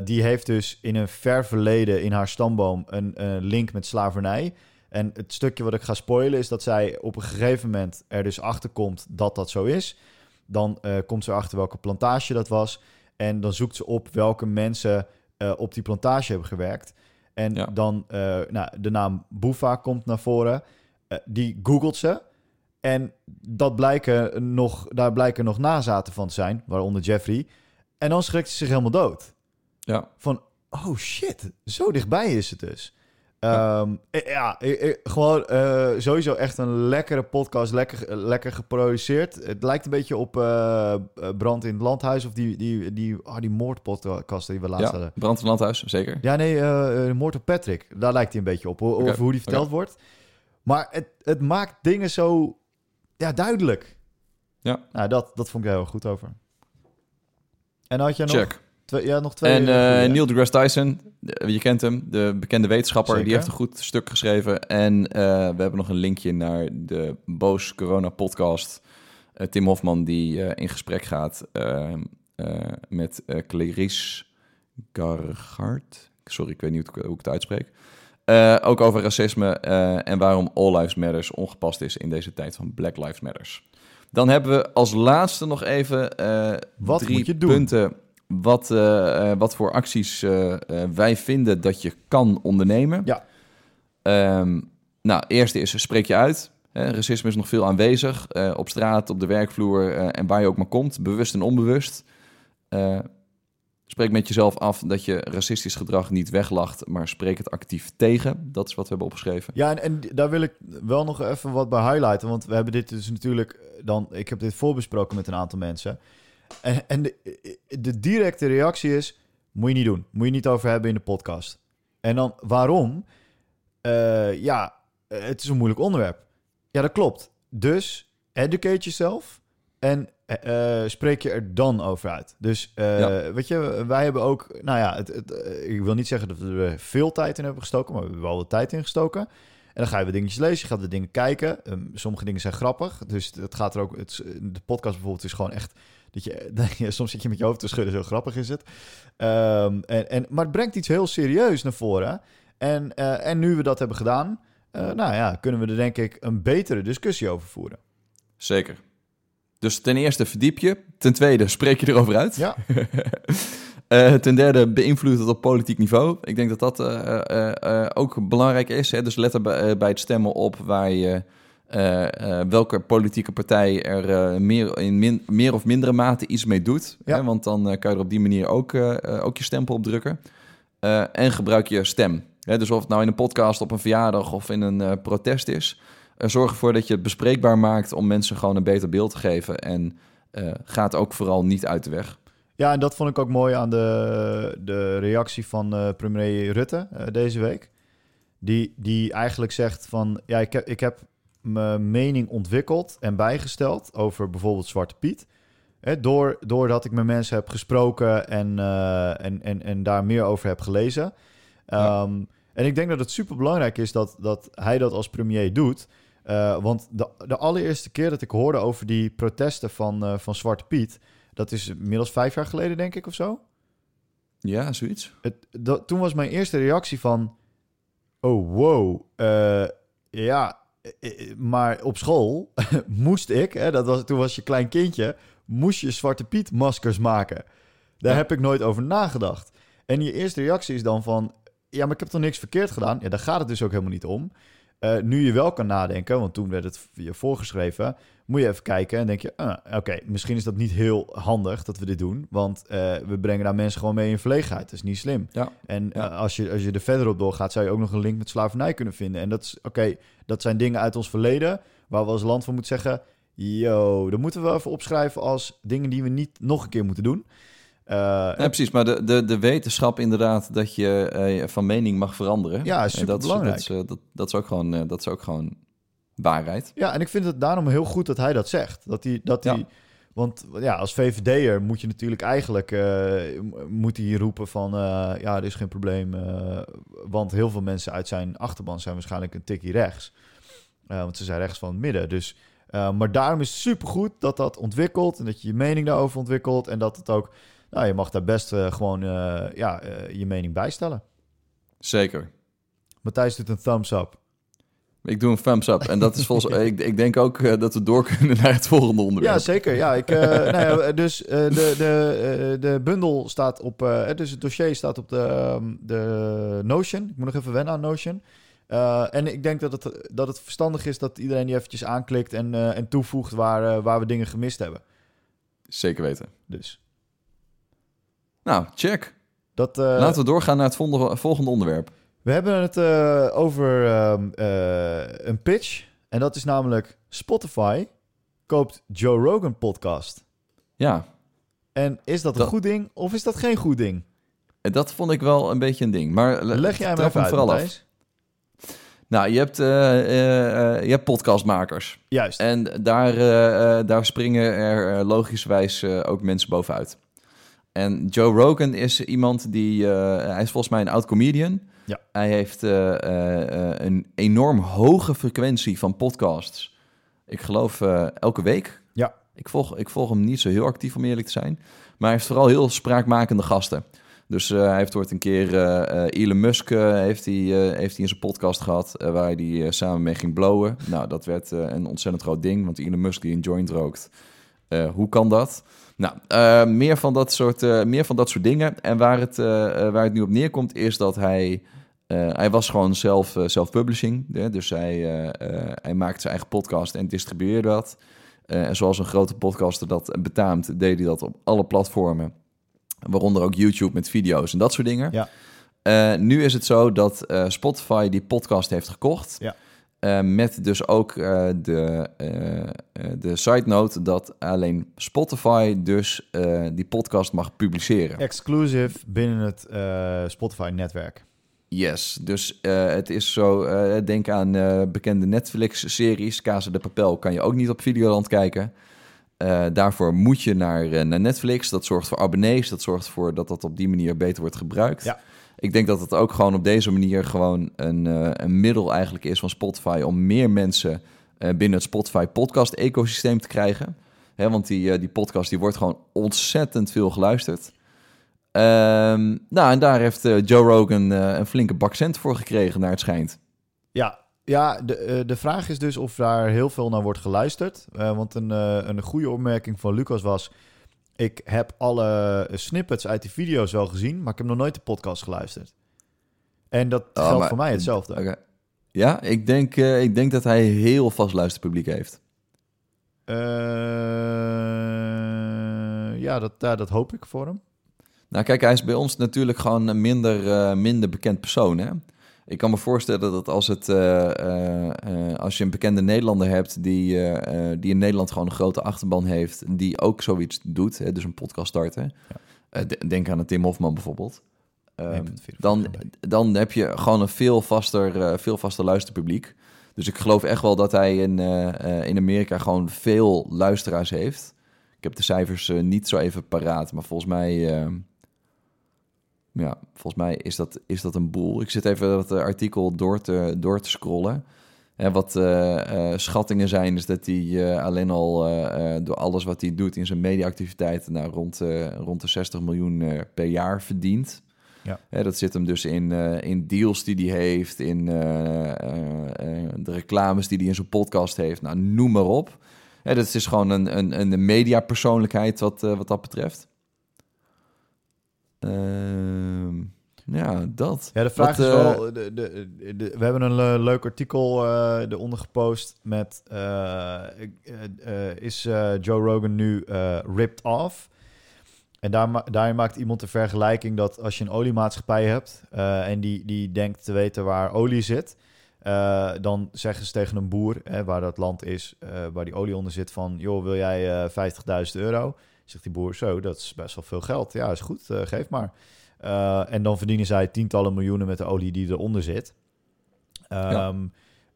die heeft dus in een ver verleden in haar stamboom een, een link met slavernij. En het stukje wat ik ga spoilen is dat zij op een gegeven moment er dus achter komt dat dat zo is. Dan eh, komt ze erachter welke plantage dat was. En dan zoekt ze op welke mensen eh, op die plantage hebben gewerkt. En Ja. dan, eh, nou, de naam Boefa komt naar voren. Die googelt ze. En dat blijken nog, daar blijken nog nazaten van te zijn, waaronder Jeffrey. En dan schrikt ze zich helemaal dood. Ja, Van, oh shit, zo dichtbij is het dus. Ja. Ehm, eh, ja, eh, eh, gewoon sowieso echt een lekkere podcast, lekker, lekker geproduceerd. Het lijkt een beetje op Brand in het Landhuis of die, die, die, oh, die moordpodcast die we laatst ja. hadden. Brand in Landhuis, zeker. Ja, nee, Moord op Patrick. Daar lijkt hij een beetje op, Oké, over hoe die verteld wordt. Maar het, het maakt dingen zo ja, duidelijk. Ja. Nou, dat, dat vond ik heel erg goed over. En had jij nog Check. Twee, ja, nog twee? En eh? Neil deGrasse Tyson, je kent hem, de bekende wetenschapper, Zeker. die heeft een goed stuk geschreven. En eh, we hebben nog een linkje naar de Boos Corona podcast. Eh, Tim Hofman die in gesprek gaat eh, eh, met Clarice Gargard. Sorry, ik weet niet hoe ik, het uitspreek. Ook over racisme en waarom All Lives Matters ongepast is in deze tijd van Black Lives Matters. Dan hebben we als laatste nog even Wat drie moet je doen? punten. Wat, eh, eh, wat voor acties eh, wij vinden dat je kan ondernemen. Ja. Ehm, nou, eerste is spreek je uit. Hè, racisme is nog veel aanwezig. op straat, op de werkvloer en waar je ook maar komt. Bewust en onbewust. Spreek met jezelf af dat je racistisch gedrag niet weglacht, maar spreek het actief tegen. Dat is wat we hebben opgeschreven. Ja, en, en daar wil ik wel nog even wat bij highlighten. Want we hebben dit dus natuurlijk dan... Ik heb dit voorbesproken met een aantal mensen. En, en de, de directe reactie is... Moet je niet doen. Moet je niet over hebben in de podcast. En dan waarom? Eh, ja, het is een moeilijk onderwerp. Ja, dat klopt. Dus educate jezelf. En eh, eh, spreek je er dan over uit. Dus eh, Ja. weet je, wij hebben ook, nou ja, het, het, eh, ik wil niet zeggen dat we er veel tijd in hebben gestoken, maar we hebben wel wat tijd in gestoken. En dan ga je wat dingetjes lezen, je gaat de dingen kijken. Ehm, sommige dingen zijn grappig, dus het gaat er ook. Het, de podcast bijvoorbeeld is gewoon echt dat je, dat je- soms zit je met je hoofd te schudden, zo grappig is het. Ehm, en, en, maar het brengt iets heel serieus naar voren. En, eh, en nu we dat hebben gedaan, eh, nou ja, kunnen we er denk ik een betere discussie over voeren. Zeker. Dus ten eerste verdiep je. Ten tweede spreek je erover uit. Ja. Eh, ten derde beïnvloedt het op politiek niveau. Ik denk dat dat ook belangrijk is. Hè? Dus let er bij, bij het stemmen op waar je, eh, eh, welke politieke partij er eh, meer, in min- meer of mindere mate iets mee doet. Ja. Hè? Want dan kan je er op die manier ook, ook je stempel op drukken. En gebruik je stem. Hè? Dus of het nou in een podcast, op een verjaardag of in een protest is. zorg ervoor dat je het bespreekbaar maakt om mensen gewoon een beter beeld te geven. En gaat ook vooral niet uit de weg. Ja, en dat vond ik ook mooi aan de, de reactie van premier Rutte deze week. Die, die eigenlijk zegt van, ja, ik heb, ik heb mijn mening ontwikkeld en bijgesteld over bijvoorbeeld Zwarte Piet. Hè, door, doordat ik met mensen heb gesproken en, eh, en, en, en daar meer over heb gelezen. Ja. Ehm, en ik denk dat het super belangrijk is dat, dat hij dat als premier doet. Eh, want de, de allereerste keer dat ik hoorde over die protesten van, eh, van Zwarte Piet, dat is inmiddels vijf jaar geleden, denk ik, of zo. Ja, zoiets. Het, dat, toen was mijn eerste reactie van... Oh, wow. ja, maar op school moest ik... Hè, dat was, toen was je klein kindje... moest je Zwarte Piet maskers maken. Daar Ja. heb ik nooit over nagedacht. En je eerste reactie is dan van... Ja, maar ik heb toch niks verkeerd gedaan? Ja, daar gaat het dus ook helemaal niet om. Eh, nu je wel kan nadenken, want toen werd het je voorgeschreven... moet je even kijken en denk je... ah, Oké, misschien is dat niet heel handig dat we dit doen... want eh, we brengen daar mensen gewoon mee in verlegenheid. Dat is niet slim. Ja. En Ja. eh, als, je, als je er verder op doorgaat... zou je ook nog een link met slavernij kunnen vinden. En dat is, oké, dat zijn dingen uit ons verleden... waar we als land van moeten zeggen... yo, dat moeten we even opschrijven als dingen die we niet nog een keer moeten doen. Eh, Ja, precies. Maar de, de, de wetenschap inderdaad dat je van mening mag veranderen. Ja, is En dat, superbelangrijk. Dat, is, dat, dat, is ook gewoon, dat is ook gewoon waarheid. Ja, en ik vind het daarom heel goed dat hij dat zegt. Dat hij, dat Ja. hij, want ja, als VVD'er moet je natuurlijk eigenlijk eh, moet hij roepen van eh, ja, er is geen probleem. eh, want heel veel mensen uit zijn achterban zijn waarschijnlijk een tikkie rechts. Want ze zijn rechts van het midden. Dus, maar daarom is het supergoed dat dat ontwikkelt en dat je je mening daarover ontwikkelt. En dat het ook, nou, je mag daar best gewoon ja, je mening bijstellen. Zeker. Matthijs doet een thumbs up. Ik doe een thumbs up. En dat is volgens ik, ik denk ook eh, dat we door kunnen naar het volgende onderwerp. Ja, zeker. Ja, ik, eh, nou ja, dus eh, de, de, de bundel staat op, dus het dossier staat op de, ehm, de Notion. Ik moet nog even wennen aan Notion. En ik denk dat het, dat het verstandig is dat iedereen die eventjes aanklikt en, en toevoegt waar, waar we dingen gemist hebben. Zeker weten. Dus Nou, check. dat, Laten we doorgaan naar het volgende, volgende onderwerp. We hebben het eh, over ehm, eh, een pitch. En dat is namelijk Spotify koopt Joe Rogan podcast. Ja, En is dat een Dat- goed ding of is dat geen goed ding? en dat vond ik wel een beetje een ding. Maar le- Leg jij uit, vooral af. Nou, je hebt, eh, eh, eh, je hebt podcastmakers. Juist. En daar, eh, eh, daar springen er eh, logischwijs eh, ook mensen bovenuit. En Joe Rogan is iemand die... eh, hij is volgens mij een oud-comedian. Ja. Hij heeft eh, eh, een enorm hoge frequentie van podcasts. Ik geloof elke week. Ja. Ik volg, ik volg hem niet zo heel actief, om eerlijk te zijn. Maar hij heeft vooral heel spraakmakende gasten. Dus hij heeft ooit een keer Elon Musk heeft hij, heeft hij in zijn podcast gehad... eh, waar hij samen mee ging blowen. Nou, dat werd een ontzettend groot ding, want Elon Musk die een joint rookt... hoe kan dat? Nou, eh, meer, van dat soort, eh, meer van dat soort dingen. En waar het, eh, waar het nu op neerkomt is dat hij... hij was gewoon zelf, self-publishing. dus hij, hij maakte zijn eigen podcast en distribueerde dat. En zoals een grote podcaster dat betaamt, deed hij dat op alle platformen. Waaronder ook YouTube met video's en dat soort dingen. Ja. Nu is het zo dat Spotify die podcast heeft gekocht. Ja. Eh, met dus ook eh, de, eh, de side note dat alleen Spotify dus die podcast mag publiceren. Exclusive binnen het Spotify-netwerk. Yes, dus het is zo, denk aan bekende Netflix-series. Casa de Papel kan je ook niet op Videoland kijken. Daarvoor moet je naar, naar Netflix. Dat zorgt voor abonnees. Dat zorgt ervoor dat dat op die manier beter wordt gebruikt. Ja. Ik denk dat het ook gewoon op deze manier gewoon een, eh, een middel eigenlijk is van Spotify om meer mensen eh, binnen het Spotify podcast ecosysteem te krijgen. Want die, eh, die podcast die wordt gewoon ontzettend veel geluisterd. Ehm, nou, en daar heeft Joe Rogan een flinke bak cent voor gekregen, naar het schijnt. Ja, ja de, de vraag is dus of daar heel veel naar wordt geluisterd. Want een, een goede opmerking van Lucas was... Ik heb alle snippets uit die video's wel gezien, maar ik heb nog nooit de podcast geluisterd. En dat Oh, geldt maar- voor mij hetzelfde. Ja, ik denk, eh, ik denk dat hij heel vast luisterpubliek heeft. Eh, ja, dat, ja, dat hoop ik voor hem. Nou, kijk, hij is bij ons natuurlijk gewoon een minder, eh, minder bekend persoon. Hè? Ik kan me voorstellen dat als, het, eh, eh, eh, als je een bekende Nederlander hebt die, die in Nederland gewoon een grote achterban heeft, die ook zoiets doet, hè, dus een podcast starten. De- denk aan een Tim Hofman bijvoorbeeld. Ehm, 1,44 dan, dan heb je gewoon een veel vaster, veel vaster luisterpubliek. Dus ik geloof echt wel dat hij in, in Amerika gewoon veel luisteraars heeft. Ik heb de cijfers niet zo even paraat, maar volgens mij, eh, ja, volgens mij is dat, is dat een boel. Ik zit even dat eh, artikel door te, door te scrollen. En wat eh, schattingen zijn, is dat hij alleen al door alles wat hij doet in zijn mediaactiviteiten nou, rond, rond de 60 miljoen per jaar verdient. Ja. Hè, dat zit hem dus in, in deals die hij heeft, in de reclames die hij in zijn podcast heeft. Nou, noem maar op. Dat is gewoon een, een, een mediapersoonlijkheid wat, wat dat betreft. Ehm, ja, dat. Ja, de vraag Wat, is eh, wel... De, de, de- we hebben een le- leuk artikel eh eronder gepost met... eh, eh, eh, is eh, Joe Rogan nu eh, ripped off? En daar, daarin maakt iemand de vergelijking dat als je een oliemaatschappij hebt... eh, en die, die denkt te weten waar olie zit... eh, dan zeggen ze tegen een boer, hè, waar dat land is, eh, waar die olie onder zit... van, joh, wil jij eh 50.000 euro? Zegt die boer, zo, dat is best wel veel geld. Ja, is goed, eh, geef maar. Uh, en dan verdienen zij tientallen miljoenen met de olie die eronder zit. Um,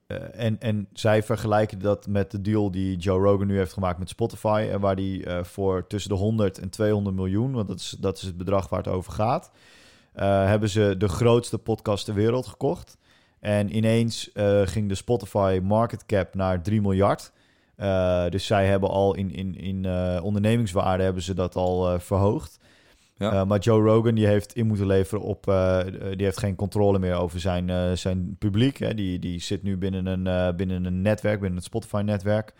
uh, en, en zij vergelijken dat met de deal die Joe Rogan nu heeft gemaakt met Spotify. En waar die voor tussen de 100 en 200 miljoen, want dat is, dat is het bedrag waar het over gaat, hebben ze de grootste podcast ter wereld gekocht. En ineens ging de Spotify market cap naar 3 miljard. Uh, dus zij hebben al in, in, in uh, ondernemingswaarde hebben ze dat al uh, verhoogd. Ja. Maar Joe Rogan die heeft in moeten leveren op, die heeft geen controle meer over zijn, zijn publiek. Hè. Die, die zit nu binnen een, binnen een netwerk, binnen het Spotify-netwerk.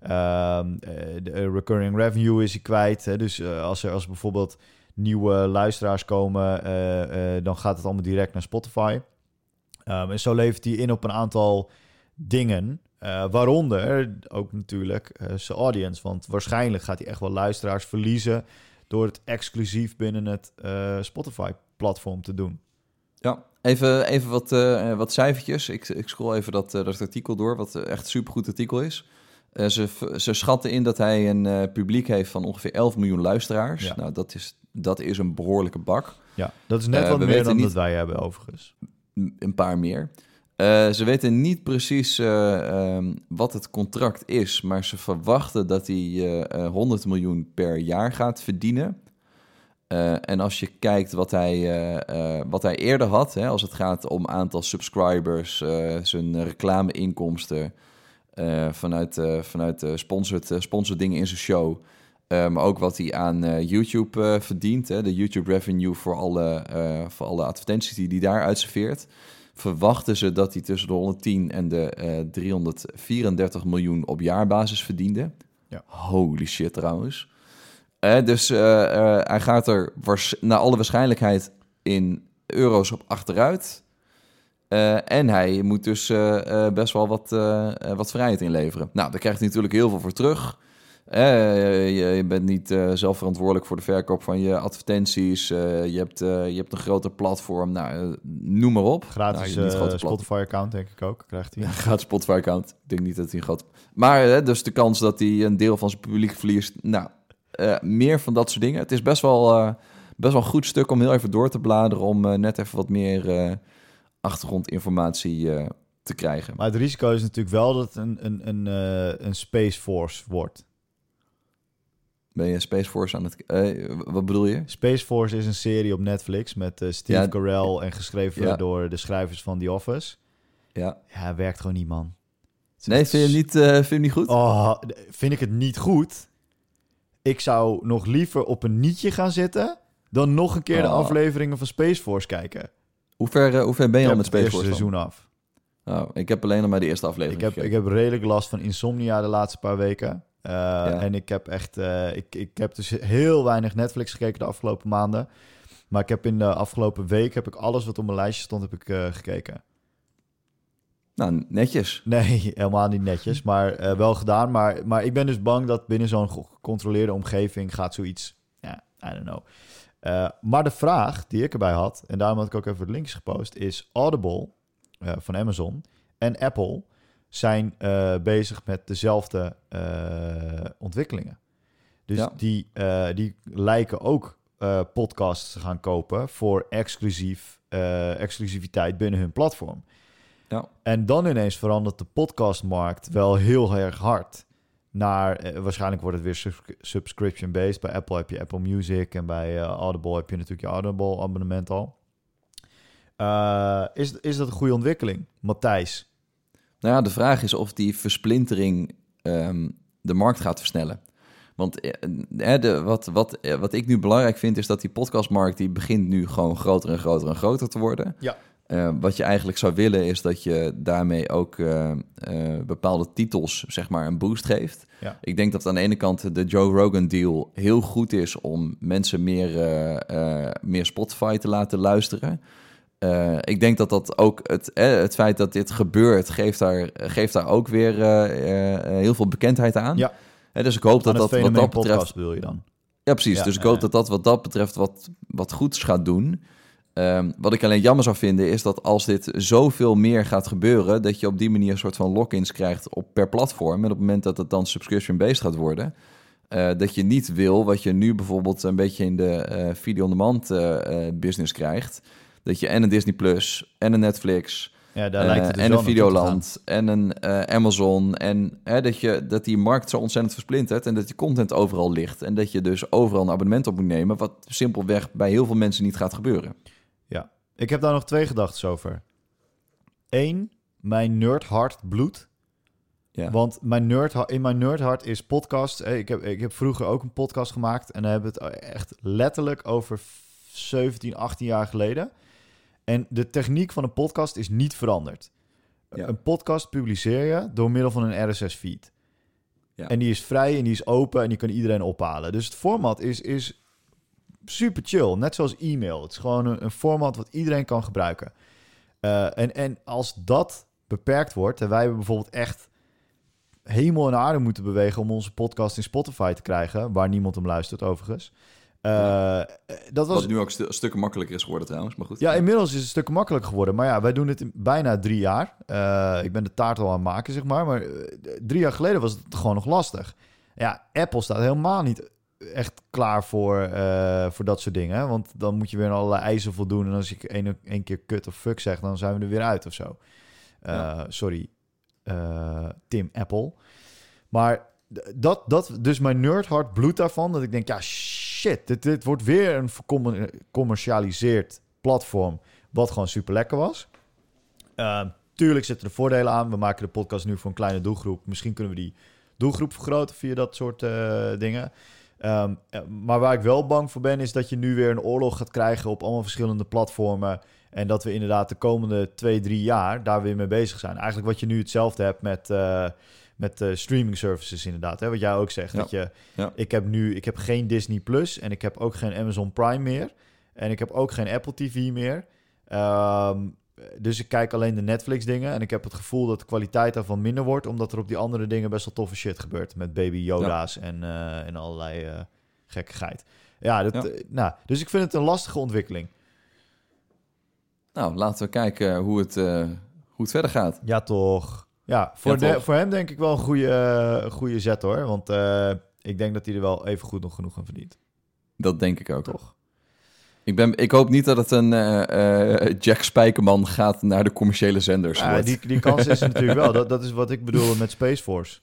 Ehm, de recurring revenue is hij kwijt. Hè. Dus als er als bijvoorbeeld nieuwe luisteraars komen, eh, dan gaat het allemaal direct naar Spotify. Um, en zo levert hij in op een aantal dingen. Uh, waaronder ook natuurlijk uh, zijn audience. Want waarschijnlijk gaat hij echt wel luisteraars verliezen door het exclusief binnen het uh, Spotify-platform te doen. Ja, even, even wat, wat cijfertjes. Ik, ik scroll even dat, dat artikel door, wat echt een supergoed artikel is. Ze, ze schatten in dat hij een publiek heeft van ongeveer 11 miljoen luisteraars. Ja. Nou, dat is, dat is een behoorlijke bak. Ja, dat is net wat meer dan niet, dat wij hebben overigens. Een paar meer. Uh, ze weten niet precies uh, um, wat het contract is, maar ze verwachten dat hij uh, 100 miljoen per jaar gaat verdienen. En als je kijkt wat hij, wat hij eerder had, hè, als het gaat om aantal subscribers, zijn reclameinkomsten vanuit, vanuit sponsored, sponsored dingen in zijn show, maar ook wat hij aan YouTube verdient, hè, de YouTube revenue voor alle, voor alle advertenties die hij daar uitserveert verwachten ze dat hij tussen de 110 en de uh, 334 miljoen op jaarbasis verdiende. Ja. Holy shit trouwens. Uh, dus uh, hij gaat er naar alle waarschijnlijkheid in euro's op achteruit. En hij moet dus best wel wat, wat vrijheid inleveren. Nou, daar krijgt hij natuurlijk heel veel voor terug. Je, bent niet uh, zelf verantwoordelijk voor de verkoop van je advertenties. Uh, je, hebt, je hebt een groter platform. Nou, noem maar op. Gratis nou, Spotify-account, denk ik ook, krijgt hij. Ja, gratis Spotify-account. Ik denk niet dat hij een groot... Maar dus de kans dat hij een deel van zijn publiek verliest... Nou, meer van dat soort dingen. Het is best wel, best wel een goed stuk om heel even door te bladeren... om net even wat meer achtergrondinformatie te krijgen. Maar het risico is natuurlijk wel dat het een, een, een, een Space Force wordt. Ben je Space Force aan het... eh, wat bedoel je? Space Force is een serie op Netflix met eh, Steve Ja. Carell en geschreven Ja. door de schrijvers van The Office. Ja. Ja, werkt gewoon niet, man. Het is Nee, echt vind je, hem niet, eh, vind je hem niet goed? Oh, vind ik het niet goed. Ik zou nog liever op een nietje gaan zitten... dan nog een keer de Oh. afleveringen van Space Force kijken. Hoe ver, eh, hoe ver ben je Ik al met Space eerste Force dan? seizoen af. Oh, ik heb alleen nog maar de eerste Ik aflevering heb, ik gekeken. heb redelijk last van insomnia de laatste paar weken. Uh, En ik heb echt... Uh, ik, ik heb dus heel weinig Netflix gekeken de afgelopen maanden. Maar ik heb in de afgelopen week... heb ik alles wat op mijn lijstje stond, heb ik uh, gekeken. Nou, netjes. Nee, helemaal niet netjes, maar wel gedaan. Maar, maar ik ben dus bang dat binnen zo'n gecontroleerde omgeving gaat zoiets... Ja, I don't know. Maar de vraag die ik erbij had, en daarom had ik ook even de links gepost, is Audible van Amazon en Apple zijn uh, bezig met dezelfde ontwikkelingen. Dus ja. die, die lijken ook podcasts te gaan kopen voor exclusief, exclusiviteit binnen hun platform. Ja. En dan ineens verandert de podcastmarkt wel heel erg hard naar, eh, waarschijnlijk wordt het weer sub subscription-based. Bij Apple heb je Apple Music en bij Audible heb je natuurlijk je Audible-abonnement al. Uh, is, is dat een goede ontwikkeling, Matthijs? Nou ja, de vraag is of die versplintering um, de markt gaat versnellen. Want eh, de, wat, wat, wat ik nu belangrijk vind, is dat die podcastmarkt die begint nu gewoon groter en groter en groter te worden. Ja. Uh, wat je eigenlijk zou willen is dat je daarmee ook uh, uh, bepaalde titels zeg maar een boost geeft. Ja. Ik denk dat aan de ene kant de Joe Rogan deal heel goed is om mensen meer, meer Spotify te laten luisteren. Ik denk dat dat ook het, het feit dat dit gebeurt geeft daar, geeft daar ook weer heel veel bekendheid aan. Ja. dus ik hoop dat dat wat dat betreft. Wil je dan? Ja, precies. Ja, dus ik hoop dat dat wat dat betreft wat, wat goeds gaat doen. Um, wat ik alleen jammer zou vinden is dat als dit zoveel meer gaat gebeuren, dat je op die manier een soort van lock-ins krijgt op per platform. En op het moment dat het dan subscription-based gaat worden, uh, dat je niet wil wat je nu bijvoorbeeld een beetje in de uh, video-on-demand uh, business krijgt. Dat je en een Disney Plus en een Netflix. Ja, daar lijkt het dus en een Videoland en een uh, Amazon. En hè, dat, je, dat die markt zo ontzettend versplintert en dat je content overal ligt. En dat je dus overal een abonnement op moet nemen, wat simpelweg bij heel veel mensen niet gaat gebeuren. Ja, ik heb daar nog twee gedachten over. Eén, mijn nerdhart bloed. Ja. Want mijn nerd, in mijn nerdhart is podcast. Ik heb, ik heb vroeger ook een podcast gemaakt. En dan hebben we het echt letterlijk over 17, 18 jaar geleden. En de techniek van een podcast is niet veranderd. Ja. Een podcast publiceer je door middel van een RSS-feed. Ja. En die is vrij en die is open en die kan iedereen ophalen. Dus het format is, is super chill. Net zoals e-mail. Het is gewoon een, een format wat iedereen kan gebruiken. Uh, en, en als dat beperkt wordt... en wij hebben bijvoorbeeld echt hemel en aarde moeten bewegen... om onze podcast in Spotify te krijgen... waar niemand hem luistert overigens... Uh, ja. dat was Wat nu ook st stukken makkelijker is geworden trouwens, maar goed. Ja, inmiddels is het een stuk makkelijker geworden. Maar ja, wij doen het in bijna drie jaar. Uh, ik ben de taart al aan het maken, zeg maar. Maar drie jaar geleden was het gewoon nog lastig. Ja, Apple staat helemaal niet echt klaar voor, uh, voor dat soort dingen. Want dan moet je weer aan allerlei eisen voldoen. En als ik één, één keer kut of fuck zeg, dan zijn we er weer uit of zo. Ja. Sorry, Tim Apple. Maar dat, dat, dus mijn nerdhart bloedt daarvan. Dat ik denk, ja, shit, dit, dit wordt weer een gecommercialiseerd platform. Wat gewoon super lekker was. Uh, tuurlijk zitten er voordelen aan. We maken de podcast nu voor een kleine doelgroep. Misschien kunnen we die doelgroep vergroten via dat soort uh, dingen. Um, maar waar ik wel bang voor ben, is dat je nu weer een oorlog gaat krijgen op allemaal verschillende platformen. En dat we inderdaad de komende twee, drie jaar daar weer mee bezig zijn. Eigenlijk wat je nu hetzelfde hebt met, uh, met uh, streaming services inderdaad. Hè? Wat jij ook zegt. Ja. Dat je, Ja. ik heb nu ik heb geen Disney Plus en ik heb ook geen Amazon Prime meer. En ik heb ook geen Apple TV meer. Um, dus ik kijk alleen de Netflix dingen. En ik heb het gevoel dat de kwaliteit daarvan minder wordt. Omdat er op die andere dingen best wel toffe shit gebeurt. Met baby Yoda's en, uh, en allerlei uh, gekkigheid. Ja, dat, nou, dus ik vind het een lastige ontwikkeling. Nou, laten we kijken hoe het, hoe het verder gaat. Ja, toch. Ja, voor, Ja, de, voor hem denk ik wel een goede, uh, goede zet hoor. Want uh, ik denk dat hij er wel even goed nog genoeg aan verdient. Dat denk ik ook. Toch? Ik, ben, ik hoop niet dat het een eh, eh, Jack Spijkerman gaat naar de commerciële zenders. Ja, wordt. die, die kans is er natuurlijk wel. Dat, dat is wat ik bedoelde met Space Force.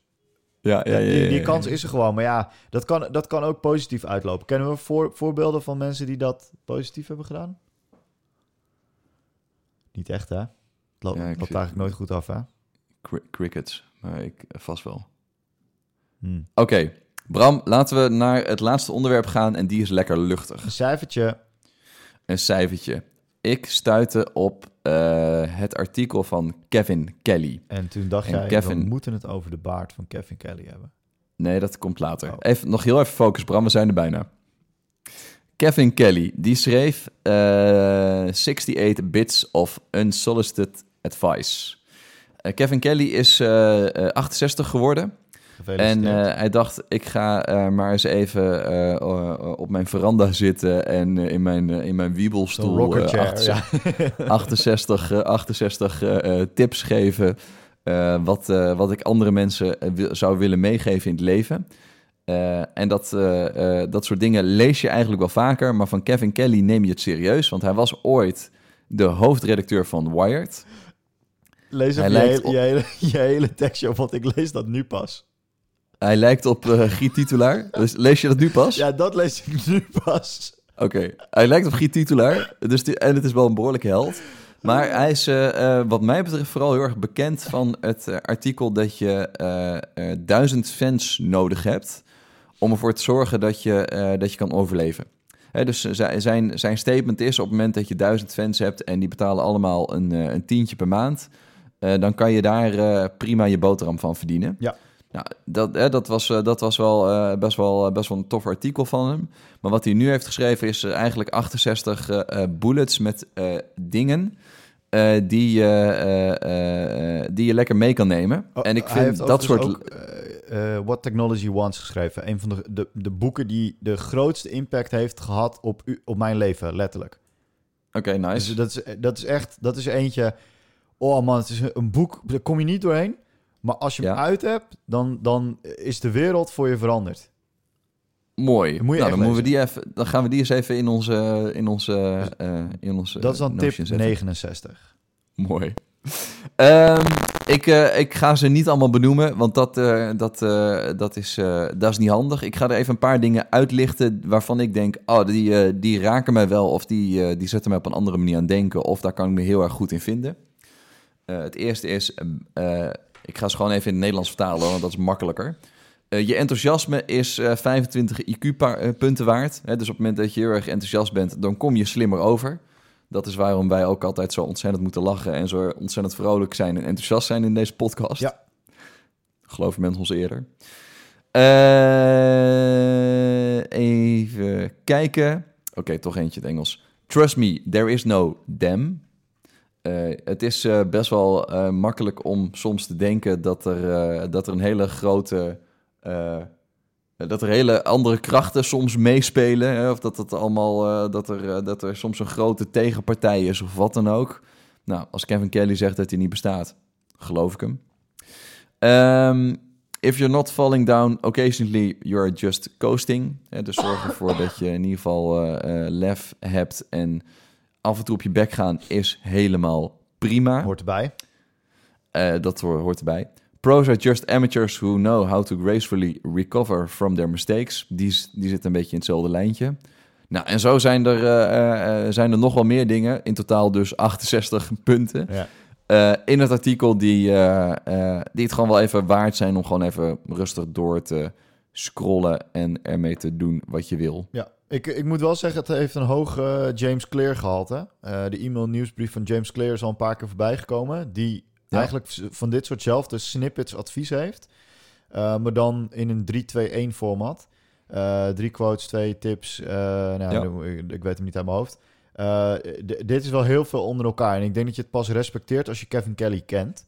Ja, ja, ja, die, die kans is er gewoon. Maar ja, dat kan, dat kan ook positief uitlopen. Kennen we voor, voorbeelden van mensen die dat positief hebben gedaan? Niet echt, hè? Het loopt, loopt eigenlijk nooit goed af, hè? Cri- crickets, maar ik eh, vast wel. Hm. Oké, Bram, laten we naar het laatste onderwerp gaan en die is lekker luchtig. Een cijfertje. Een cijfertje. Ik stuitte op eh, het artikel van Kevin Kelly. En toen dacht En jij, Kevin- we moeten het over de baard van Kevin Kelly hebben. Nee, dat komt later. Oh. Even, nog heel even focus, Bram, we zijn er bijna. Kevin Kelly, die schreef eh 68 Bits of Unsolicited Advice. Eh, Kevin Kelly is eh, eh, 68 geworden. En eh, hij dacht, ik ga eh, maar eens even eh, eh, op mijn veranda zitten en eh, in mijn, eh, in mijn wiebelstoel rocker eh, chair, 68, ja. 68, eh, 68 eh, eh, tips geven. eh, wat, eh, wat ik andere mensen eh, zou willen meegeven in het leven. Eh, en dat, eh, eh, dat soort dingen lees je eigenlijk wel vaker. Maar van Kevin Kelly neem je het serieus. Want hij was ooit de hoofdredacteur van Wired. Lees even je, lijkt hele, je, hele, je hele tekstje op, want ik lees dat nu pas. Hij lijkt op eh Giet Titulaar. Dus lees je dat nu pas? Ja, dat lees ik nu pas. Oké, hij lijkt op Giet Titulaar. Dus die, en het is wel een behoorlijke held. Maar hij is, eh, eh, wat mij betreft, vooral heel erg bekend van het artikel dat je duizend fans nodig hebt. om ervoor te zorgen dat je, dat je kan overleven. Hè, dus zijn, zijn, statement is: op het moment dat je duizend fans hebt en die betalen allemaal een, een tientje per maand. Eh, dan kan je daar eh, prima je boterham van verdienen. Ja. Nou, dat, hè, dat was, eh, dat was wel, eh, best wel best wel een tof artikel van hem. Maar wat hij nu heeft geschreven is eh, eigenlijk 68 eh, eh, bullets met eh, dingen eh, die, je, eh, eh, eh, die je lekker mee kan nemen. Oh, en ik vind dat soort... ook eh, eh, What Technology Wants geschreven. Een van de, de, de boeken die de grootste impact heeft gehad op, u, op mijn leven, letterlijk. Oké, nice. Dus dat is, dat is echt, dat is eentje... Oh man, het is een boek, daar kom je niet doorheen. Maar als je hem Ja. uit hebt, dan, dan is de wereld voor je veranderd. Mooi. Moet je nou, dan, moeten we die even, dan gaan we die eens even in onze... In onze, eh, in onze Dat is dan tip zetten. 69. Mooi. Ehm, ik, eh, ik ga ze niet allemaal benoemen, want dat, eh, dat, dat, is, dat is niet handig. Ik ga er even een paar dingen uitlichten waarvan ik denk, oh, die, die raken mij wel of die, die zetten mij op een andere manier aan denken of daar kan ik me heel erg goed in vinden. Eh, het eerste is, eh, ik ga ze gewoon even in het Nederlands vertalen, want dat is makkelijker. Eh, je enthousiasme is eh, 25 IQ-punten waard. Hè? Dus op het moment dat je heel erg enthousiast bent, dan kom je slimmer over. Dat is waarom wij ook altijd zo ontzettend moeten lachen en zo ontzettend vrolijk zijn en enthousiast zijn in deze podcast. Ja. Geloven mensen ons eerder. Even kijken. Oké, toch eentje in het Engels. Trust me, there is no them. Eh, het is eh, best wel eh, makkelijk om soms te denken dat er, dat er een hele grote. dat er hele andere krachten soms meespelen. Hè? Of dat, het allemaal, dat, er, dat er soms een grote tegenpartij is of wat dan ook. Nou, als Kevin Kelly zegt dat hij niet bestaat, geloof ik hem. Ehm, if you're not falling down occasionally, you're just coasting. Hè? Dus zorg ervoor dat je in ieder geval lef hebt en af en toe op je bek gaan is helemaal prima. Hoort erbij. Eh, dat ho- hoort erbij. Pros are just amateurs who know how to gracefully recover from their mistakes. Die, die zit een beetje in hetzelfde lijntje. Nou, en zo zijn er, eh, zijn er nog wel meer dingen. In totaal dus 68 punten. Ja. In het artikel die, die het gewoon wel even waard zijn om gewoon even rustig door te scrollen en ermee te doen wat je wil. Ja, ik, ik moet wel zeggen, het heeft een hoog eh, James Clear gehalte. Eh, de e-mail nieuwsbrief van James Clear is al een paar keer voorbij gekomen. Die Ja. eigenlijk van dit soortzelfde snippets advies heeft. Eh, maar dan in een 3-2-1 format. Drie quotes, twee tips. nou, Ja. ik, ik weet hem niet uit mijn hoofd. Dit is wel heel veel onder elkaar. En ik denk dat je het pas respecteert als je Kevin Kelly kent.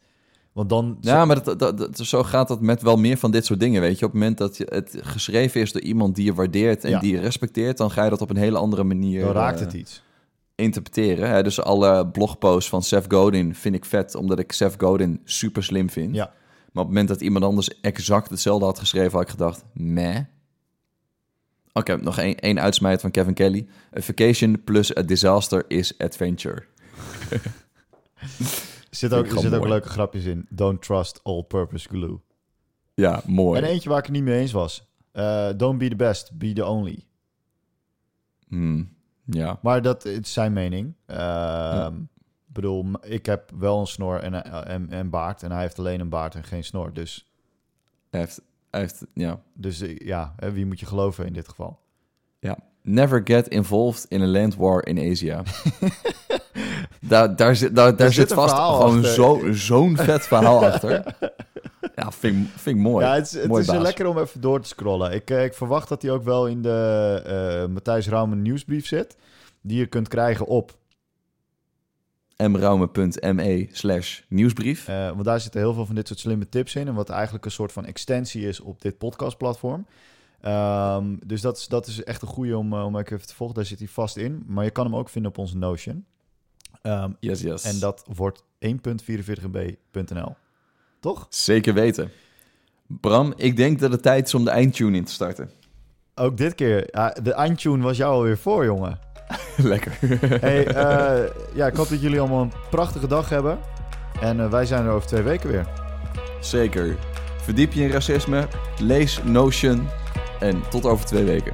Want dan... Ja, maar dat, dat, dat- zo gaat dat met wel meer van dit soort dingen, weet je. Op het moment dat je, het geschreven is door iemand die je waardeert en Ja. die je respecteert... dan ga je dat op een hele andere manier dan raakt eh, het iets. interpreteren. Hè? Dus alle blogposts van Seth Godin vind ik vet... omdat ik Seth Godin super slim vind. Ja. Maar op het moment dat iemand anders exact hetzelfde had geschreven... had ik gedacht, meh. Oké, nog één, één uitsmijt van Kevin Kelly. A vacation plus a disaster is adventure. Er zit ook, er gewoon zit ook leuke grapjes in. Don't trust all-purpose glue. Ja, mooi. En eentje waar ik het niet mee eens was. Eh, don't be the best, be the only. Hmm, ja. Maar dat is zijn mening. Ehm, Ik bedoel, ik heb wel een snor en, eh, en, en baard. En hij heeft alleen een baard en geen snor. Dus, Hij heeft, hij heeft, ja. dus eh, ja, wie moet je geloven in dit geval? Never get involved in a land war in Asia. daar, daar zit, daar, daar zit vast gewoon zo, zo'n vet verhaal achter. Ja, vind, ik- vind ik mooi. Ja, het, is- het Mooi is baas. lekker om even door te scrollen. Ik, eh, ik verwacht dat hij ook wel in de eh Matthijs Raumen nieuwsbrief zit. Die je kunt krijgen op. mraume.me slash nieuwsbrief. eh, want daar zitten heel veel van dit soort slimme tips in. En wat eigenlijk een soort van extensie is op dit podcastplatform. Ehm, dus dat is, dat is echt een goede om, eh, om even te volgen. Daar zit hij vast in. Maar je kan hem ook vinden op onze Notion. Yes, yes. en dat wordt 1.44b.nl. Toch? Zeker weten. Bram, ik denk dat het tijd is om de eindtune in te starten. Ook dit keer. Ja, de eindtune was jou alweer voor, jongen. Lekker. Hey, eh, ja, ik hoop dat jullie allemaal een prachtige dag hebben. En eh, wij zijn er over twee weken weer. Zeker. Verdiep je in racisme, lees Notion en tot over twee weken.